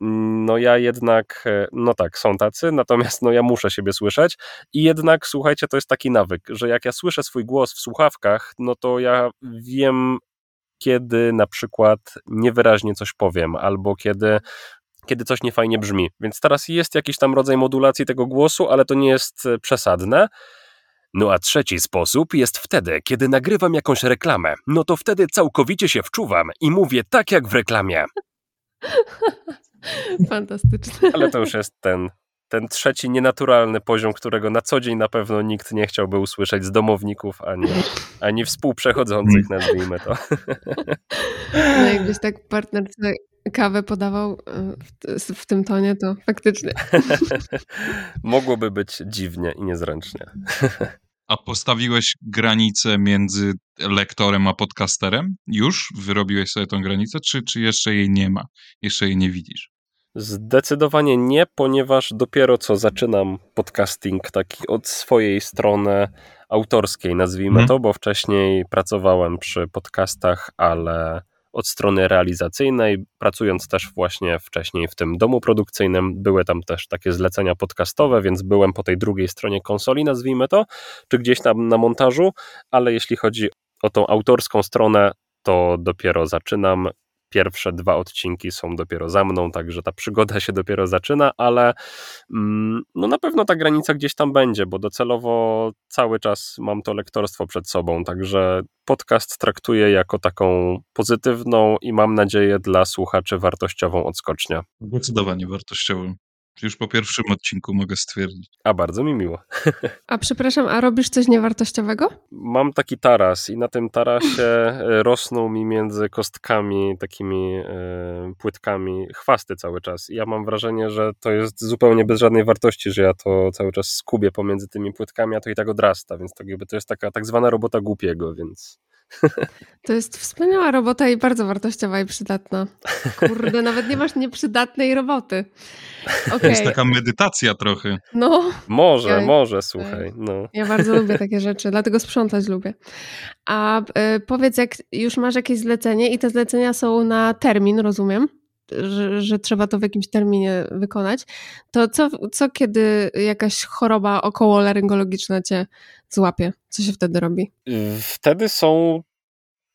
no ja jednak, e, no tak, są tacy, natomiast no ja muszę siebie słyszeć i jednak, słuchajcie, to jest taki nawyk, że jak ja słyszę swój głos w słuchawkach, no to ja wiem, kiedy na przykład niewyraźnie coś powiem, albo kiedy kiedy coś niefajnie brzmi. Więc teraz jest jakiś tam rodzaj modulacji tego głosu, ale to nie jest e, przesadne. No a trzeci sposób jest wtedy, kiedy nagrywam jakąś reklamę. No to wtedy całkowicie się wczuwam i mówię tak jak w reklamie. Fantastyczne. Ale to już jest ten, ten trzeci nienaturalny poziom, którego na co dzień na pewno nikt nie chciałby usłyszeć z domowników, ani, ani współprzechodzących, nazwijmy to. No jakbyś tak partnerce kawę podawał e, w, w tym tonie, to faktycznie. Mogłoby być dziwnie i niezręcznie. A postawiłeś granicę między lektorem a podcasterem? Już wyrobiłeś sobie tą granicę, czy, czy jeszcze jej nie ma? Jeszcze jej nie widzisz? Zdecydowanie nie, ponieważ dopiero co zaczynam podcasting taki od swojej strony autorskiej, nazwijmy hmm. to, bo wcześniej pracowałem przy podcastach, ale od strony realizacyjnej, pracując też właśnie wcześniej w tym domu produkcyjnym, były tam też takie zlecenia podcastowe, więc byłem po tej drugiej stronie konsoli, nazwijmy to, czy gdzieś tam na montażu, ale jeśli chodzi o tą autorską stronę, to dopiero zaczynam pierwsze dwa odcinki są dopiero za mną, także ta przygoda się dopiero zaczyna, ale mm, no na pewno ta granica gdzieś tam będzie, bo docelowo cały czas mam to lektorstwo przed sobą, także podcast traktuję jako taką pozytywną i mam nadzieję dla słuchaczy wartościową odskocznię. Zdecydowanie wartościową. Już po pierwszym odcinku mogę stwierdzić. A bardzo mi miło. A przepraszam, a robisz coś niewartościowego? Mam taki taras i na tym tarasie e, rosną mi między kostkami, takimi e, płytkami chwasty cały czas. I ja mam wrażenie, że to jest zupełnie bez żadnej wartości, że ja to cały czas skubię pomiędzy tymi płytkami, a to i tak odrasta, więc tak jakby to jest taka tak zwana robota głupiego, więc... To jest wspaniała robota i bardzo wartościowa i przydatna. Kurde, nawet nie masz nieprzydatnej roboty. Okay. To jest taka medytacja trochę. No. Może, ja, może, słuchaj. No. Ja bardzo lubię takie rzeczy, dlatego sprzątać lubię. A y, powiedz, jak już masz jakieś zlecenie i te zlecenia są na termin, rozumiem? Że, że, trzeba to w jakimś terminie wykonać, to co, co kiedy jakaś choroba około laryngologiczna cię złapie? Co się wtedy robi? Wtedy są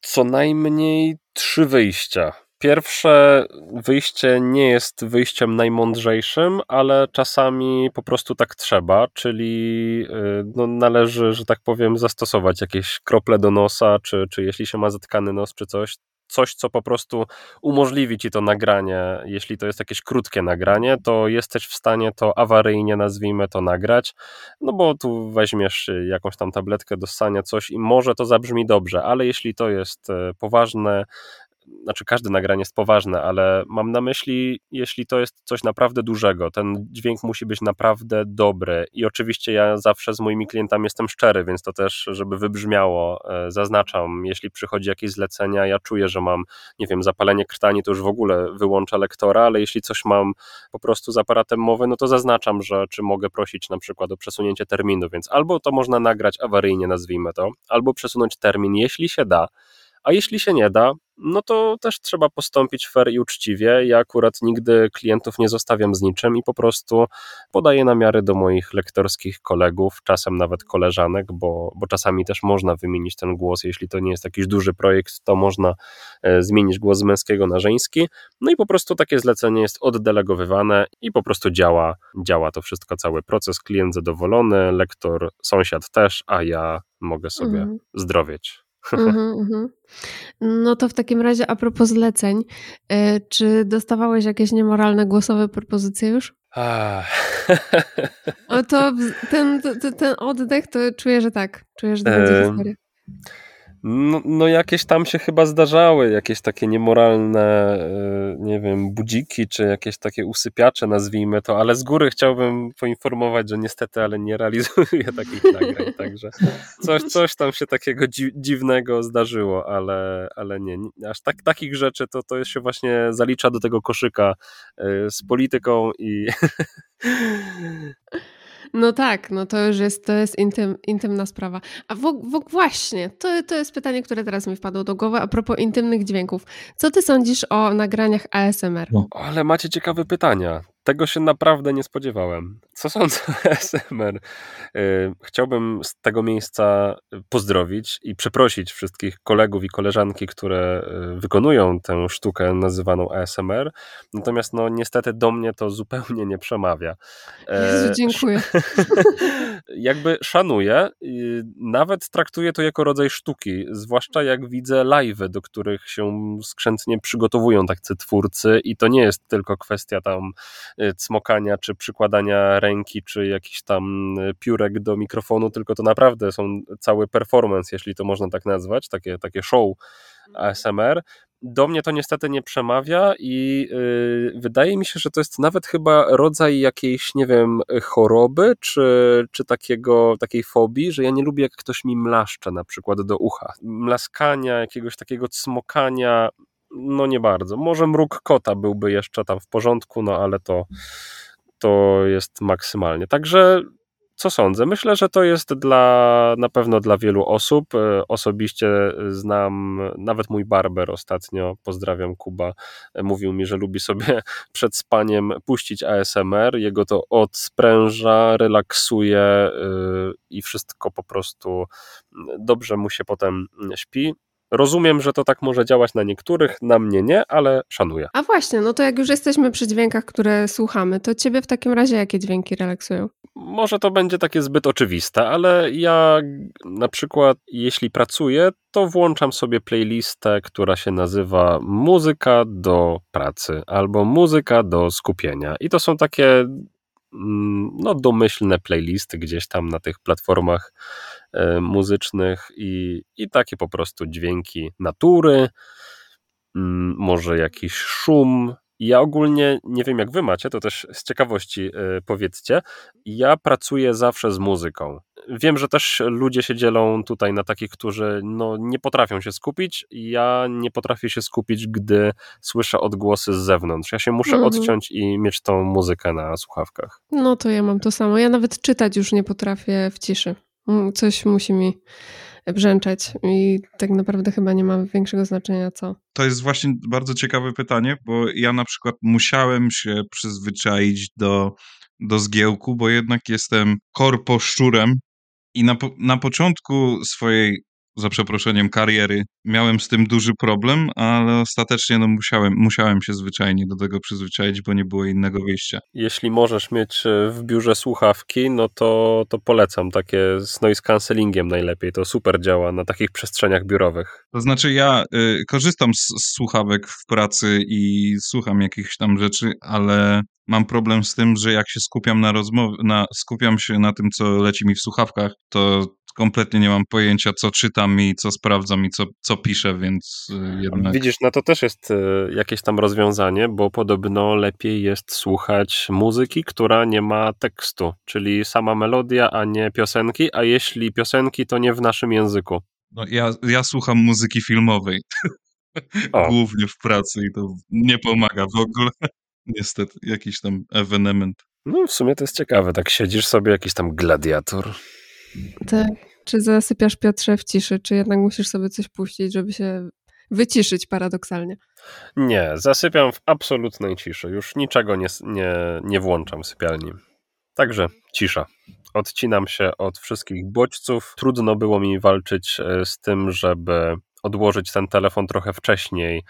co najmniej trzy wyjścia. Pierwsze wyjście nie jest wyjściem najmądrzejszym, ale czasami po prostu tak trzeba, czyli y, no, należy, że tak powiem, zastosować jakieś krople do nosa, czy, czy jeśli się ma zatkany nos, czy coś, coś, co po prostu umożliwi ci to nagranie. Jeśli to jest jakieś krótkie nagranie, to jesteś w stanie to awaryjnie, nazwijmy to, nagrać, no bo tu weźmiesz jakąś tam tabletkę do ssania, coś i może to zabrzmi dobrze, ale jeśli to jest e, poważne, znaczy każde nagranie jest poważne, ale mam na myśli, jeśli to jest coś naprawdę dużego, ten dźwięk musi być naprawdę dobry. I oczywiście ja zawsze z moimi klientami jestem szczery, więc to też, żeby wybrzmiało, e, zaznaczam, jeśli przychodzi jakieś zlecenia, ja czuję, że mam, nie wiem, zapalenie krtani, to już w ogóle wyłącza lektora, ale jeśli coś mam po prostu z aparatem mowy, no to zaznaczam, że czy mogę prosić na przykład o przesunięcie terminu, więc albo to można nagrać awaryjnie, nazwijmy to, albo przesunąć termin, jeśli się da, A jeśli się nie da, no to też trzeba postąpić fair i uczciwie. Ja akurat nigdy klientów nie zostawiam z niczym i po prostu podaję namiary do moich lektorskich kolegów, czasem nawet koleżanek, bo, bo czasami też można wymienić ten głos. Jeśli to nie jest jakiś duży projekt, to można e, zmienić głos z męskiego na żeński. No i po prostu takie zlecenie jest oddelegowywane i po prostu działa, działa to wszystko, cały proces. Klient zadowolony, lektor, sąsiad też, a ja mogę sobie mhm. zdrowieć. No to w takim razie a propos zleceń, e, czy dostawałeś jakieś niemoralne głosowe propozycje już? O to ten, ten, ten oddech to czuję, że tak. Czuję, że to będzie historia. No, no, jakieś tam się chyba zdarzały, jakieś takie niemoralne, e, nie wiem, budziki, czy jakieś takie usypiacze, nazwijmy to, ale z góry chciałbym poinformować, że niestety, ale nie realizuję takich nagrań, także coś, coś tam się takiego dziwnego zdarzyło, ale, ale nie, aż tak, takich rzeczy to, to się właśnie zalicza do tego koszyka e, z polityką i No tak, no to już jest, to jest intym, intymna sprawa. A w, w, właśnie, to, to jest pytanie, które teraz mi wpadło do głowy a propos intymnych dźwięków. Co ty sądzisz o nagraniach ASMR? No. Ale macie ciekawe pytania. Tego się naprawdę nie spodziewałem. Co sądzę o ASMR? Y, chciałbym z tego miejsca pozdrowić i przeprosić wszystkich kolegów i koleżanki, które y, wykonują tę sztukę nazywaną ASMR. Natomiast no niestety do mnie to zupełnie nie przemawia. E, Jezu, dziękuję. Jakby szanuję, nawet traktuję to jako rodzaj sztuki, zwłaszcza jak widzę live'y, do których się skrzętnie przygotowują tacy twórcy i to nie jest tylko kwestia tam Y, cmokania, czy przykładania ręki, czy jakiś tam y, piórek do mikrofonu, tylko to naprawdę są cały performance, jeśli to można tak nazwać, takie, takie show ASMR. Do mnie to niestety nie przemawia i yy, wydaje mi się, że to jest nawet chyba rodzaj jakiejś, nie wiem, choroby, czy, czy takiego, takiej fobii, że ja nie lubię, jak ktoś mi mlaszcze na przykład do ucha. Mlaskania, jakiegoś takiego cmokania, no nie bardzo. Może mruk kota byłby jeszcze tam w porządku, no ale to, to jest maksymalnie. Także co sądzę? Myślę, że to jest dla, na pewno dla wielu osób. E, osobiście znam, nawet mój barber ostatnio, pozdrawiam Kuba, e, mówił mi, że lubi sobie przed spaniem puścić ASMR. Jego to odspręża, relaksuje e, i wszystko po prostu dobrze mu się potem śpi. Rozumiem, że to tak może działać na niektórych, na mnie nie, ale szanuję. A właśnie, no to jak już jesteśmy przy dźwiękach, które słuchamy, to ciebie w takim razie jakie dźwięki relaksują? Może to będzie takie zbyt oczywiste, ale ja na przykład jeśli pracuję, to włączam sobie playlistę, która się nazywa Muzyka do pracy albo Muzyka do skupienia. I to są takie mm, no, domyślne playlisty gdzieś tam na tych platformach muzycznych i, i takie po prostu dźwięki natury, mm, może jakiś szum. Ja ogólnie nie wiem, jak wy macie, to też z ciekawości e, powiedzcie. Ja pracuję zawsze z muzyką. Wiem, że też ludzie się dzielą tutaj na takich, którzy no, nie potrafią się skupić. Ja nie potrafię się skupić, gdy słyszę odgłosy z zewnątrz. Ja się muszę mhm. odciąć i mieć tą muzykę na słuchawkach. No to ja mam to samo. Ja nawet czytać już nie potrafię w ciszy. Mm, coś musi mi brzęczeć i tak naprawdę chyba nie ma większego znaczenia co. To jest właśnie bardzo ciekawe pytanie, bo ja na przykład musiałem się przyzwyczaić do, do zgiełku, bo jednak jestem korposzczurem i na, na początku swojej za przeproszeniem, kariery. Miałem z tym duży problem, ale ostatecznie no, musiałem, musiałem się zwyczajnie do tego przyzwyczaić, bo nie było innego wyjścia. Jeśli możesz mieć e, w biurze słuchawki, no to, to polecam takie z noise cancellingiem najlepiej. To super działa na takich przestrzeniach biurowych. To znaczy ja y, korzystam z, z słuchawek w pracy i słucham jakichś tam rzeczy, ale mam problem z tym, że jak się skupiam na rozmowie, na, skupiam się na tym, co leci mi w słuchawkach, to kompletnie nie mam pojęcia, co czytam i co sprawdzam i co, co piszę, więc y, jednak... Widzisz, no to też jest y, jakieś tam rozwiązanie, bo podobno lepiej jest słuchać muzyki, która nie ma tekstu, czyli sama melodia, a nie piosenki, a jeśli piosenki, to nie w naszym języku. No ja, ja słucham muzyki filmowej. Głównie w pracy i to nie pomaga w ogóle. Niestety, jakiś tam ewenement. No w sumie to jest ciekawe, tak siedzisz sobie, jakiś tam gladiator. Tak. Czy zasypiasz Piotrze w ciszy, czy jednak musisz sobie coś puścić, żeby się wyciszyć paradoksalnie? Nie, zasypiam w absolutnej ciszy. Już niczego nie, nie, nie włączam w sypialni. Także cisza. Odcinam się od wszystkich bodźców. Trudno było mi walczyć e, z tym, żeby odłożyć ten telefon trochę wcześniej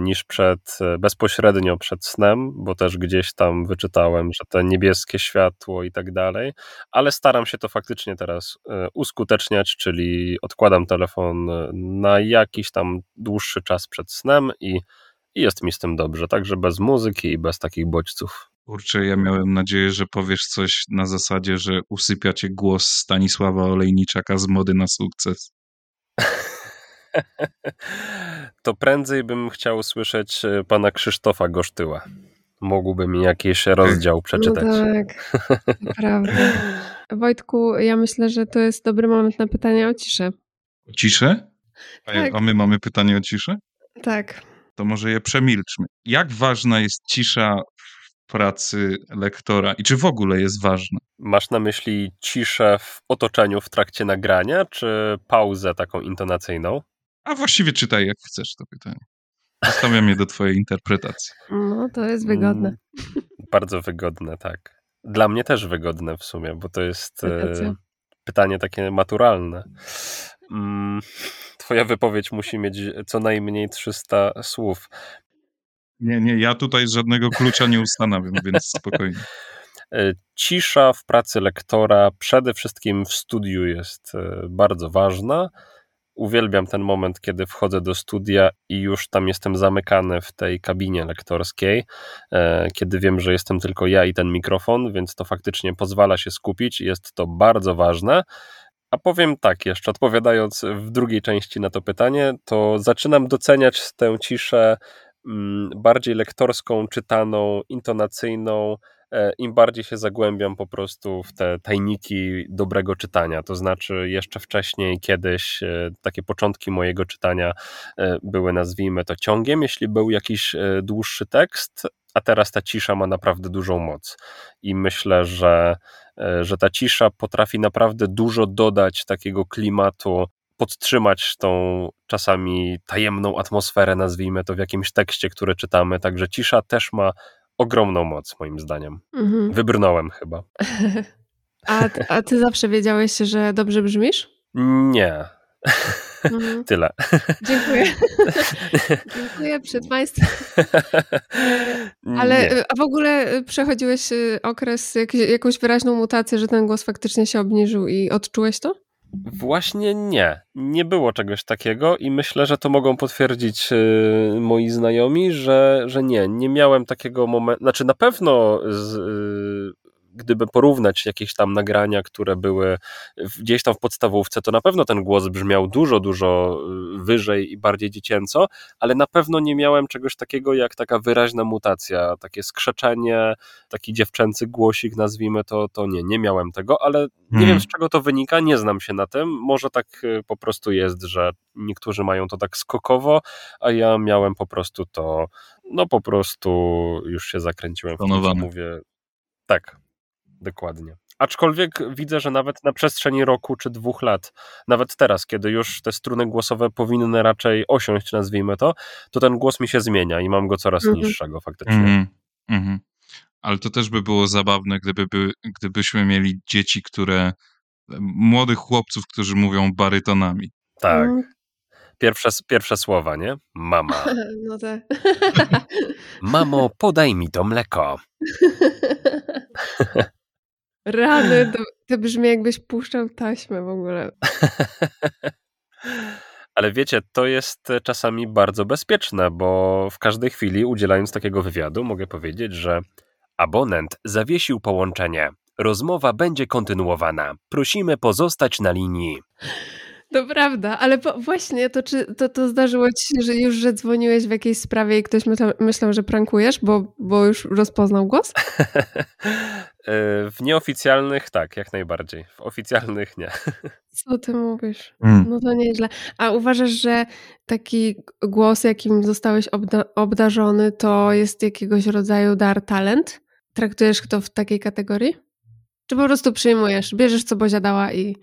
niż przed, e, bezpośrednio przed snem, bo też gdzieś tam wyczytałem, że te niebieskie światło i tak dalej, ale staram się to faktycznie teraz uskuteczniać, czyli odkładam telefon na jakiś tam dłuższy czas przed snem i, i jest mi z tym dobrze, także bez muzyki i bez takich bodźców. Kurczę, ja miałem nadzieję, że powiesz coś na zasadzie, że usypiacie głos Stanisława Olejniczaka z mody na sukces. To prędzej bym chciał słyszeć e, pana Krzysztofa Gosztyła. Mógłby mi jakiś rozdział przeczytać. No tak, prawda. Wojtku, ja myślę, że to jest dobry moment na pytanie o ciszę. O ciszę? A, Tak. a my mamy pytanie o ciszę? Tak. To może je przemilczmy. Jak ważna jest cisza w pracy lektora i czy w ogóle jest ważna? Masz na myśli ciszę w otoczeniu w trakcie nagrania, czy pauzę taką intonacyjną? A właściwie czytaj jak chcesz to pytanie. Zostawiam je do twojej interpretacji. No, to jest wygodne. Mm, bardzo wygodne, tak. Dla mnie też wygodne w sumie, bo to jest e, pytanie takie maturalne. Mm, Twoja wypowiedź musi mieć co najmniej 300 słów. Nie, nie, ja tutaj żadnego klucza nie ustanawiam, więc spokojnie. E, Cisza w pracy lektora przede wszystkim w studiu jest e, bardzo ważna. Uwielbiam ten moment, kiedy wchodzę do studia i już tam jestem zamykany w tej kabinie lektorskiej, e, kiedy wiem, że jestem tylko ja i ten mikrofon, więc to faktycznie pozwala się skupić jest to bardzo ważne. A powiem tak jeszcze, odpowiadając w drugiej części na to pytanie, to zaczynam doceniać tę ciszę mm, bardziej lektorską, czytaną, intonacyjną, im bardziej się zagłębiam po prostu w te tajniki dobrego czytania. To znaczy, jeszcze wcześniej, kiedyś, e, takie początki mojego czytania e, były, nazwijmy to, ciągiem, jeśli był jakiś e, dłuższy tekst, a teraz ta cisza ma naprawdę dużą moc. I myślę, że, e, że ta cisza potrafi naprawdę dużo dodać takiego klimatu, podtrzymać tą czasami tajemną atmosferę, nazwijmy to, w jakimś tekście, który czytamy. Także cisza też ma ogromną moc, moim zdaniem. Mhm. Wybrnąłem chyba. A, a ty zawsze wiedziałeś, że dobrze brzmisz? Nie. Mhm. Tyle. Dziękuję. Dziękuję przed Państwem. Ale Nie. y, a w ogóle y, przechodziłeś y, okres, jak, jakąś wyraźną mutację, że ten głos faktycznie się obniżył i odczułeś to? Właśnie nie. Nie było czegoś takiego i myślę, że to mogą potwierdzić y, moi znajomi, że, że nie. Nie miałem takiego momentu. Znaczy, na pewno z, y, gdyby porównać jakieś tam nagrania, które były gdzieś tam w podstawówce, to na pewno ten głos brzmiał dużo, dużo y, wyżej i bardziej dziecięco, ale na pewno nie miałem czegoś takiego jak taka wyraźna mutacja, takie skrzeczenie, taki dziewczęcy głosik, nazwijmy to, to nie, nie miałem tego, ale nie Hmm. wiem z czego to wynika, nie znam się na tym. Może tak y, po prostu jest, że niektórzy mają to tak skokowo, a ja miałem po prostu to, no po prostu już się zakręciłem w mówię. Tak, dokładnie. Aczkolwiek widzę, że nawet na przestrzeni roku czy dwóch lat, nawet teraz, kiedy już te struny głosowe powinny raczej osiąść, nazwijmy to, to ten głos mi się zmienia i mam go coraz Mhm. niższego faktycznie. Mhm, mhm. Ale to też by było zabawne, gdyby, by, gdybyśmy mieli dzieci, które. młodych chłopców, którzy mówią barytonami. Tak. Pierwsze, pierwsze słowa, nie? Mama. No tak. Mamo, podaj mi to mleko. Rany, to, to brzmi jakbyś puszczał taśmę w ogóle. Ale wiecie, to jest e, czasami bardzo bezpieczne, bo w każdej chwili, udzielając takiego wywiadu, mogę powiedzieć, że abonent zawiesił połączenie. Rozmowa będzie kontynuowana. Prosimy pozostać na linii. To prawda, ale po, właśnie to, czy, to, to zdarzyło ci się, że już, że dzwoniłeś w jakiejś sprawie i ktoś myślał, myślał że prankujesz, bo, bo już rozpoznał głos? E, w nieoficjalnych tak, jak najbardziej. W oficjalnych nie. Co ty mówisz? Mm. No to nieźle. A uważasz, że taki głos, jakim zostałeś obda- obdarzony, to jest jakiegoś rodzaju dar, talent? Traktujesz to w takiej kategorii? Czy po prostu przyjmujesz, bierzesz co Bozia dała i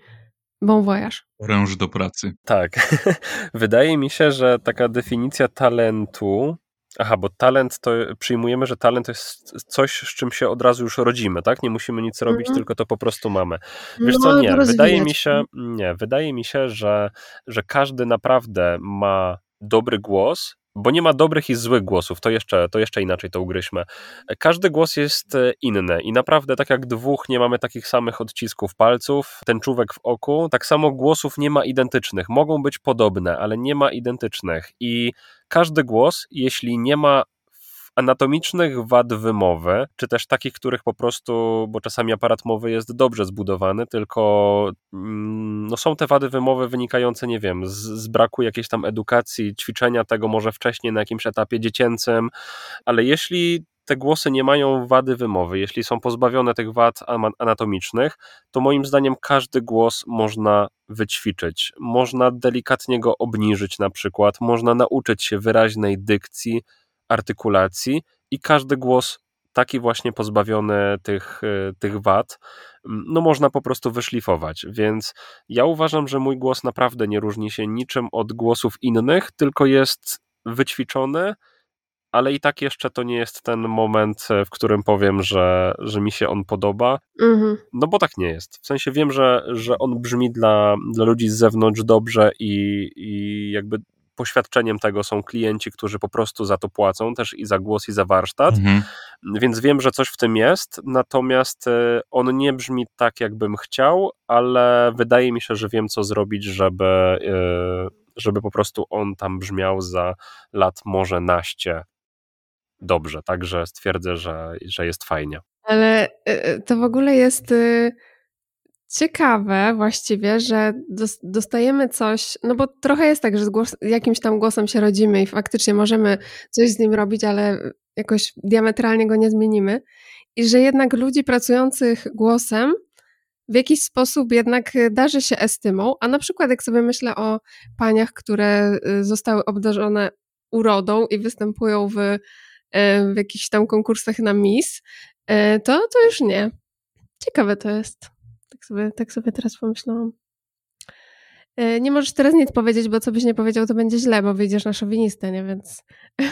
Bon voyage. Oręż do pracy. Tak. Wydaje mi się, że taka definicja talentu Aha, bo talent to przyjmujemy, że talent to jest coś, z czym się od razu już rodzimy, tak? Nie musimy nic robić, mm. tylko to po prostu mamy. Wiesz no, co, nie, wydaje mi się, nie, wydaje mi się, że, że każdy naprawdę ma dobry głos, bo nie ma dobrych i złych głosów, to jeszcze, to jeszcze inaczej to ugryźmy. Każdy głos jest e, inny i naprawdę tak jak dwóch nie mamy takich samych odcisków palców, ten czówek w oku, tak samo głosów nie ma identycznych. Mogą być podobne, ale nie ma identycznych i każdy głos, jeśli nie ma anatomicznych wad wymowy, czy też takich, których po prostu, bo czasami aparat mowy jest dobrze zbudowany, tylko mm, no są te wady wymowy wynikające, nie wiem, z, z braku jakiejś tam edukacji, ćwiczenia tego może wcześniej na jakimś etapie dziecięcym, ale jeśli te głosy nie mają wady wymowy, jeśli są pozbawione tych wad anatomicznych, to moim zdaniem każdy głos można wyćwiczyć. Można delikatnie go obniżyć na przykład, można nauczyć się wyraźnej dykcji, artykulacji i każdy głos taki właśnie pozbawiony tych, e, tych wad, no można po prostu wyszlifować. Więc ja uważam, że mój głos naprawdę nie różni się niczym od głosów innych, tylko jest wyćwiczony, ale i tak jeszcze to nie jest ten moment, e, w którym powiem, że, że mi się on podoba. Mhm. No bo tak nie jest. W sensie wiem, że, że on brzmi dla, dla ludzi z zewnątrz dobrze i, i jakby poświadczeniem tego są klienci, którzy po prostu za to płacą, też i za głos, i za warsztat. Mhm. Więc wiem, że coś w tym jest, natomiast e, on nie brzmi tak, jakbym chciał, ale wydaje mi się, że wiem, co zrobić, żeby, e, żeby po prostu on tam brzmiał za lat może naście dobrze. Także stwierdzę, że, że jest fajnie. Ale e, to w ogóle jest ciekawe właściwie, że dostajemy coś, no bo trochę jest tak, że z głos, jakimś tam głosem się rodzimy i faktycznie możemy coś z nim robić, ale jakoś diametralnie go nie zmienimy. I że jednak ludzi pracujących głosem w jakiś sposób jednak darzy się estymą, a na przykład jak sobie myślę o paniach, które y, zostały obdarzone urodą i występują w, y, w jakichś tam konkursach na Miss, y, to, to już nie. Ciekawe to jest. Tak sobie, tak sobie teraz pomyślałam. E, nie możesz teraz nic powiedzieć, bo co byś nie powiedział, to będzie źle, bo wyjdziesz na szowinistę, nie? Więc...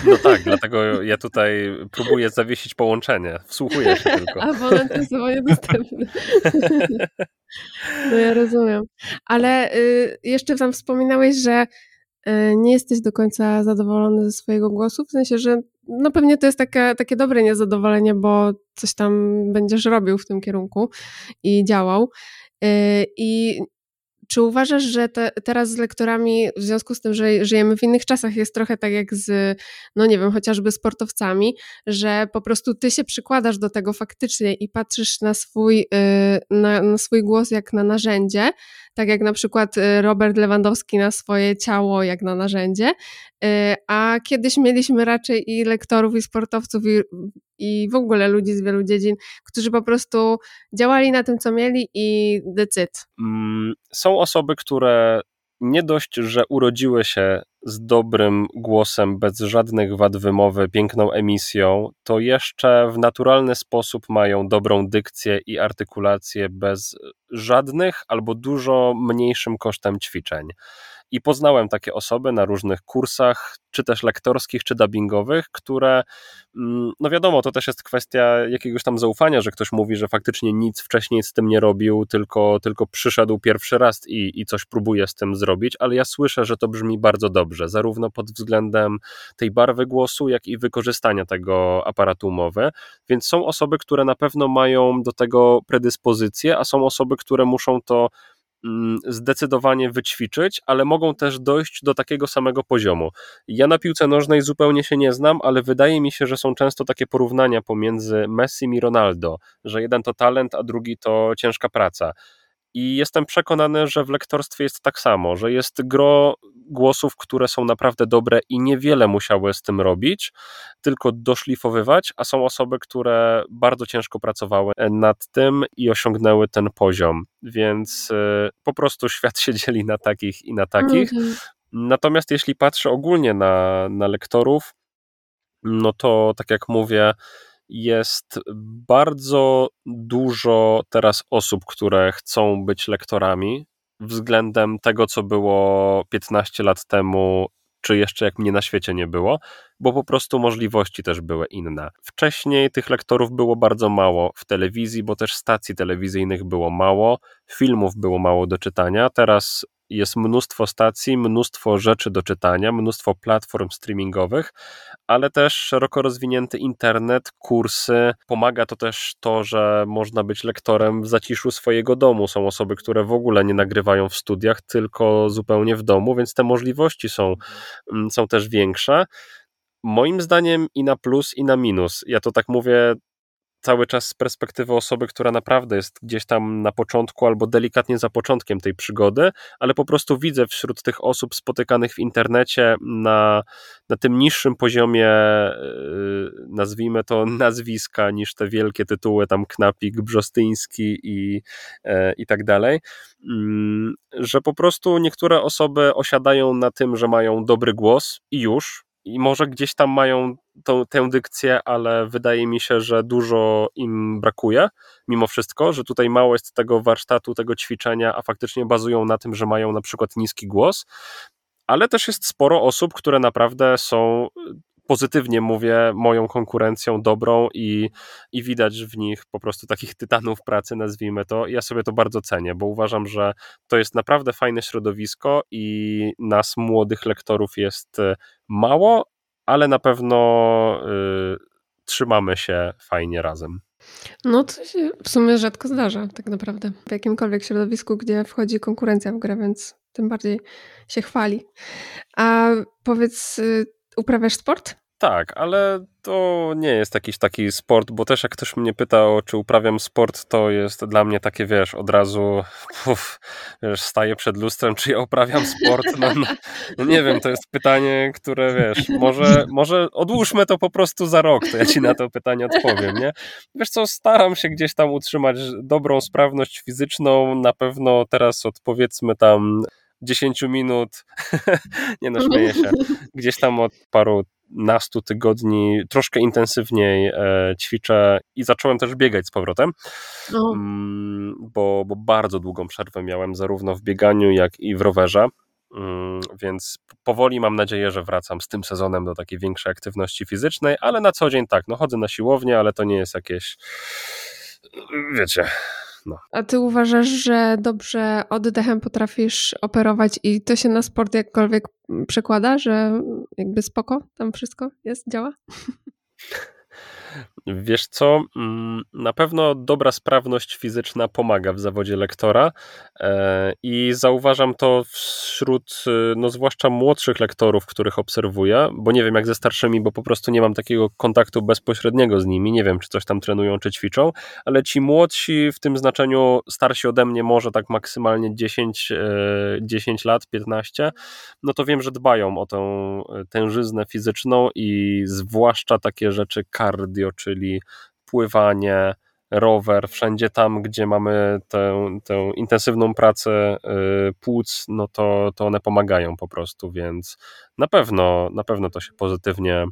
No tak, dlatego ja tutaj próbuję zawiesić połączenie. Wsłuchuję się tylko. Abonent jest niedostępny. No ja rozumiem. Ale y, jeszcze tam wspominałeś, że y, nie jesteś do końca zadowolony ze swojego głosu, w sensie, że no pewnie to jest takie, takie dobre niezadowolenie, bo coś tam będziesz robił w tym kierunku i działał. Y, I czy uważasz, że te, teraz z lektorami, w związku z tym, że żyjemy w innych czasach, jest trochę tak jak z, no nie wiem, chociażby sportowcami, że po prostu ty się przykładasz do tego faktycznie i patrzysz na swój, y, na, na swój głos jak na narzędzie, tak jak na przykład y, Robert Lewandowski na swoje ciało jak na narzędzie, y, a kiedyś mieliśmy raczej i lektorów, i sportowców, i, i w ogóle ludzi z wielu dziedzin, którzy po prostu działali na tym, co mieli i decyd. Mm, są osoby, które nie dość, że urodziły się z dobrym głosem, bez żadnych wad wymowy, piękną emisją, to jeszcze w naturalny sposób mają dobrą dykcję i artykulację bez żadnych albo dużo mniejszym kosztem ćwiczeń. I poznałem takie osoby na różnych kursach, czy też lektorskich, czy dubbingowych, które, mm, no wiadomo, to też jest kwestia jakiegoś tam zaufania, że ktoś mówi, że faktycznie nic wcześniej z tym nie robił, tylko, tylko przyszedł pierwszy raz i, i coś próbuje z tym zrobić, ale ja słyszę, że to brzmi bardzo dobrze, zarówno pod względem tej barwy głosu, jak i wykorzystania tego aparatu mowy, więc są osoby, które na pewno mają do tego predyspozycje, a są osoby, które muszą to zdecydowanie wyćwiczyć, ale mogą też dojść do takiego samego poziomu. Ja na piłce nożnej zupełnie się nie znam, ale wydaje mi się, że są często takie porównania pomiędzy Messi i Ronaldo, że jeden to talent, a drugi to ciężka praca. I jestem przekonany, że w lektorstwie jest tak samo, że jest gro głosów, które są naprawdę dobre i niewiele musiały z tym robić, tylko doszlifowywać, a są osoby, które bardzo ciężko pracowały nad tym i osiągnęły ten poziom. Więc y, po prostu świat się dzieli na takich i na takich. Mhm. Natomiast jeśli patrzę ogólnie na, na lektorów, no to tak jak mówię, jest bardzo dużo teraz osób, które chcą być lektorami. Względem tego, co było 15 lat temu, czy jeszcze jak mnie na świecie nie było, bo po prostu możliwości też były inne. Wcześniej tych lektorów było bardzo mało w telewizji, bo też stacji telewizyjnych było mało, filmów było mało do czytania. Teraz jest mnóstwo stacji, mnóstwo rzeczy do czytania, mnóstwo platform streamingowych, ale też szeroko rozwinięty internet, kursy. Pomaga to też to, że można być lektorem w zaciszu swojego domu. Są osoby, które w ogóle nie nagrywają w studiach, tylko zupełnie w domu, więc te możliwości są, mm, są też większe. Moim zdaniem i na plus, i na minus. Ja to tak mówię cały czas z perspektywy osoby, która naprawdę jest gdzieś tam na początku albo delikatnie za początkiem tej przygody, ale po prostu widzę wśród tych osób spotykanych w internecie na, na tym niższym poziomie, yy, nazwijmy to nazwiska, niż te wielkie tytuły, tam Knapik, Brzostyński i, yy, i tak dalej, mm, że po prostu niektóre osoby osiadają na tym, że mają dobry głos i już, i może gdzieś tam mają tą, tę dykcję, ale wydaje mi się, że dużo im brakuje mimo wszystko, że tutaj mało jest tego warsztatu, tego ćwiczenia, a faktycznie bazują na tym, że mają na przykład niski głos, ale też jest sporo osób, które naprawdę są pozytywnie mówię, moją konkurencją dobrą i, i widać w nich po prostu takich tytanów pracy, nazwijmy to. Ja sobie to bardzo cenię, bo uważam, że to jest naprawdę fajne środowisko i nas, młodych lektorów, jest e, mało, ale na pewno y, trzymamy się fajnie razem. No to się w sumie rzadko zdarza, tak naprawdę. W jakimkolwiek środowisku, gdzie wchodzi konkurencja w grę, więc tym bardziej się chwali. A powiedz, y, uprawiasz sport? Tak, ale to nie jest jakiś taki sport, bo też jak ktoś mnie pyta, czy uprawiam sport, to jest dla mnie takie, wiesz, od razu uf, wiesz, staję przed lustrem, czy ja uprawiam sport. No, no, no, nie wiem, to jest pytanie, które, wiesz, może, może odłóżmy to po prostu za rok, to ja ci na to pytanie odpowiem, nie? Wiesz co, staram się gdzieś tam utrzymać dobrą sprawność fizyczną, na pewno teraz od powiedzmy tam 10 minut, nie no, śmieję się, gdzieś tam od paru nastu tygodni troszkę intensywniej e, ćwiczę i zacząłem też biegać z powrotem, no. mm, bo, bo bardzo długą przerwę miałem zarówno w bieganiu, jak i w rowerze. Mm, więc powoli mam nadzieję, że wracam z tym sezonem do takiej większej aktywności fizycznej, ale na co dzień tak, no chodzę na siłownię, ale to nie jest jakieś, wiecie, no. A ty uważasz, że dobrze oddechem potrafisz operować i to się na sport jakkolwiek przekłada, że jakby spoko tam wszystko jest, działa? Wiesz co, mm, na pewno dobra sprawność fizyczna pomaga w zawodzie lektora e, i zauważam to wśród, y, no zwłaszcza młodszych lektorów, których obserwuję, bo nie wiem jak ze starszymi, bo po prostu nie mam takiego kontaktu bezpośredniego z nimi, nie wiem czy coś tam trenują, czy ćwiczą, ale ci młodsi w tym znaczeniu starsi ode mnie może tak maksymalnie 10, 10 e, lat, 15, no to wiem, że dbają o tę tężyznę fizyczną i zwłaszcza takie rzeczy cardio, czyli czyli pływanie, rower, wszędzie tam, gdzie mamy tę, tę intensywną pracę y, płuc, no to, to one pomagają po prostu, więc na pewno, na pewno to się pozytywnie,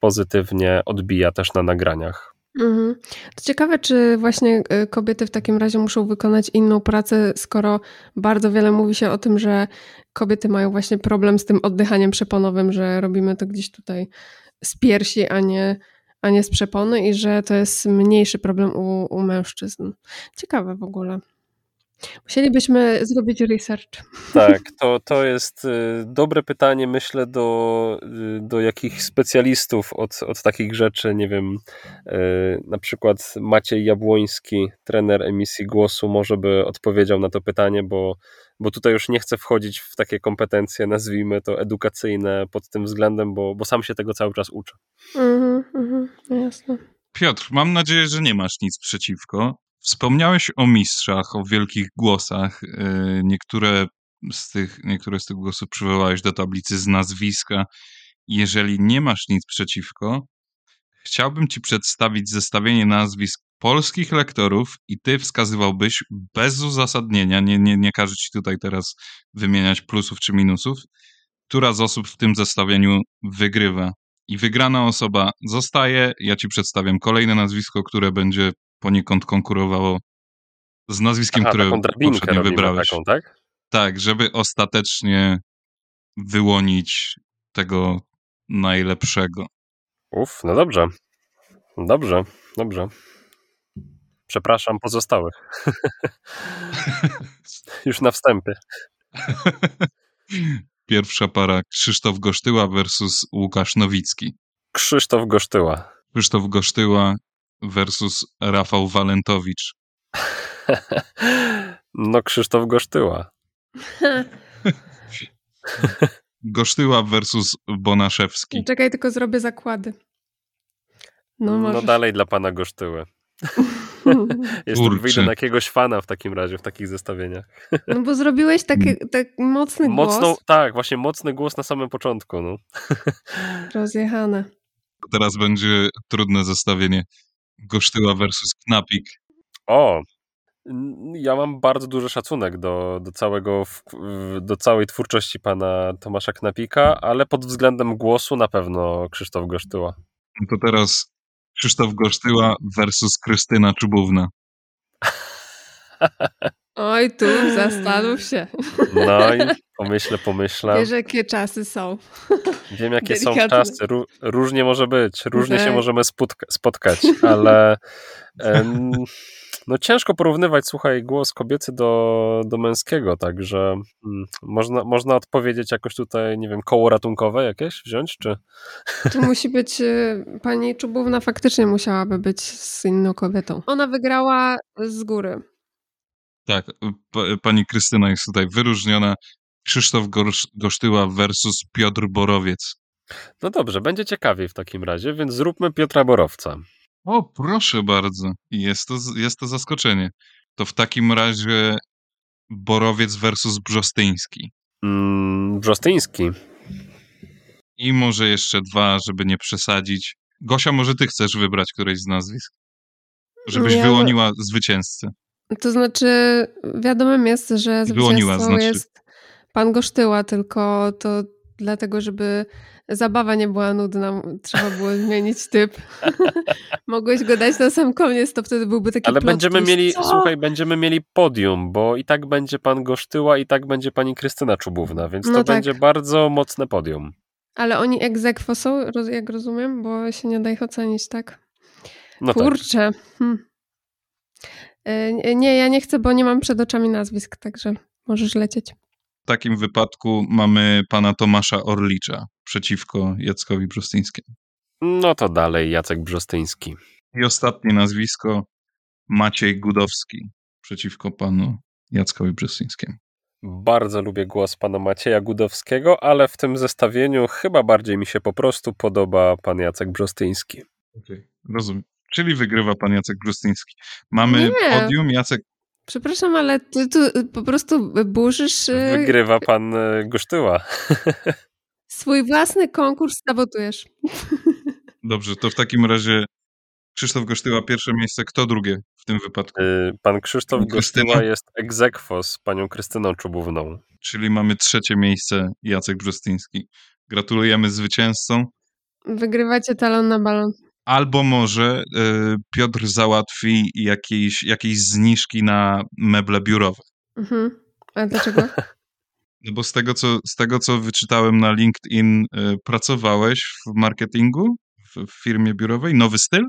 pozytywnie odbija też na nagraniach. Mhm. To ciekawe, czy właśnie y, kobiety w takim razie muszą wykonać inną pracę, skoro bardzo wiele mówi się o tym, że kobiety mają właśnie problem z tym oddychaniem przeponowym, że robimy to gdzieś tutaj z piersi, a nie a nie z przepony i że to jest mniejszy problem u, u mężczyzn. Ciekawe w ogóle. Musielibyśmy zrobić research. Tak, to, to jest y, dobre pytanie, myślę, do, y, do jakichś specjalistów od, od takich rzeczy. Nie wiem, y, na przykład Maciej Jabłoński, trener emisji głosu, może by odpowiedział na to pytanie, bo, bo tutaj już nie chcę wchodzić w takie kompetencje, nazwijmy to edukacyjne pod tym względem, bo, bo sam się tego cały czas uczę. Mhm, mhm, jasne. Piotr, mam nadzieję, że nie masz nic przeciwko. Wspomniałeś o mistrzach, o wielkich głosach. Y, niektóre z tych, niektóre z tych głosów przywołałeś do tablicy z nazwiska. Jeżeli nie masz nic przeciwko, chciałbym Ci przedstawić zestawienie nazwisk polskich lektorów i Ty wskazywałbyś bez uzasadnienia, nie, nie, nie każę Ci tutaj teraz wymieniać plusów czy minusów, która z osób w tym zestawieniu wygrywa. I wygrana osoba zostaje. Ja Ci przedstawiam kolejne nazwisko, które będzie poniekąd konkurowało z nazwiskiem, Aha, które poprzednio wybrałeś. taką, tak? Tak, żeby ostatecznie wyłonić tego najlepszego. Uf, no dobrze. Dobrze, dobrze. Przepraszam pozostałych. Już na wstępie. Pierwsza para Krzysztof Gosztyła versus Łukasz Nowicki. Krzysztof Gosztyła. Krzysztof Gosztyła versus Rafał Walentowicz. No Krzysztof Gosztyła. Gosztyła versus Bonaszewski. Czekaj, tylko zrobię zakłady. No, No dalej dla pana Gosztyły. Jestem, wyjdę na jakiegoś fana w takim razie, w takich zestawieniach. No bo zrobiłeś taki, tak mocny Mocno, głos. tak, właśnie mocny głos na samym początku. No. Rozjechane. Teraz będzie trudne zestawienie. Gosztyła versus Knapik. O, ja mam bardzo duży szacunek do, do, całego, do całej twórczości pana Tomasza Knapika, ale pod względem głosu na pewno Krzysztof Gosztyła. No to teraz Krzysztof Gosztyła versus Krystyna Czubówna. Oj, tu zastanów się. No i pomyślę, pomyślę. Wiesz, jakie czasy są. Wiem, jakie są delikatne. czasy. Ró- różnie może być, różnie się Tak. możemy spotka- spotkać, ale em, no ciężko porównywać, słuchaj, głos kobiecy do, do męskiego, także mm, można, można odpowiedzieć jakoś tutaj, nie wiem, koło ratunkowe jakieś wziąć, czy... Tu musi być, y, pani Czubówna faktycznie musiałaby być z inną kobietą. Ona wygrała z góry. Tak, pa, pani Krystyna jest tutaj wyróżniona. Krzysztof Gorsz, Gosztyła versus Piotr Borowiec. No dobrze, będzie ciekawiej w takim razie, więc zróbmy Piotra Borowca. O, proszę bardzo. Jest to, jest to zaskoczenie. To w takim razie Borowiec versus Brzostyński. Mm, Brzostyński. I może jeszcze dwa, żeby nie przesadzić. Gosia, może ty chcesz wybrać któreś z nazwisk? Żebyś Ja- wyłoniła zwycięzcę. To znaczy, wiadomym jest, że Wyłoniła, zwycięzcą znaczy- jest pan Gosztyła, tylko to dlatego, żeby zabawa nie była nudna, trzeba było zmienić typ. Mogłeś go dać na sam koniec, to wtedy byłby taki Ale będziemy twist. mieli, Co? słuchaj, będziemy mieli podium, bo i tak będzie pan Gosztyła, i tak będzie pani Krystyna Czubówna, więc No to tak. będzie bardzo mocne podium. Ale oni egzekwo są, jak rozumiem, bo się nie da ich ocenić, tak? No tak. Kurczę. Hm. Y, nie- Nie, ja nie chcę, bo nie mam przed oczami nazwisk, także możesz lecieć. W takim wypadku mamy pana Tomasza Orlicza przeciwko Jackowi Brzostyńskiemu. No to dalej Jacek Brzostyński. I ostatnie nazwisko Maciej Gudowski przeciwko panu Jackowi Brzostyńskiemu. Bardzo lubię głos pana Macieja Gudowskiego, ale w tym zestawieniu chyba bardziej mi się po prostu podoba pan Jacek Brzostyński. Okay. Rozumiem. Czyli wygrywa pan Jacek Brzostyński. Mamy Nie. podium. Jacek, Przepraszam, ale ty tu y, po prostu burzysz y, Wygrywa pan e, Gosztyła. swój własny konkurs, sabotujesz. dobrze, to w takim razie Krzysztof Gosztyła pierwsze miejsce, kto drugie w tym wypadku? E, Pan Krzysztof Krystyna? Gosztyła jest egzekwo z panią Krystyną Czubówną. Czyli mamy trzecie miejsce Jacek Brzostyński. Gratulujemy zwycięzcom. Wygrywacie talon na balon. Albo może y, Piotr załatwi jakieś, jakieś zniżki na meble biurowe. Mhm. A dlaczego? No bo z tego, co, z tego, co wyczytałem na LinkedIn, y, pracowałeś w marketingu w, w firmie biurowej. Nowy styl?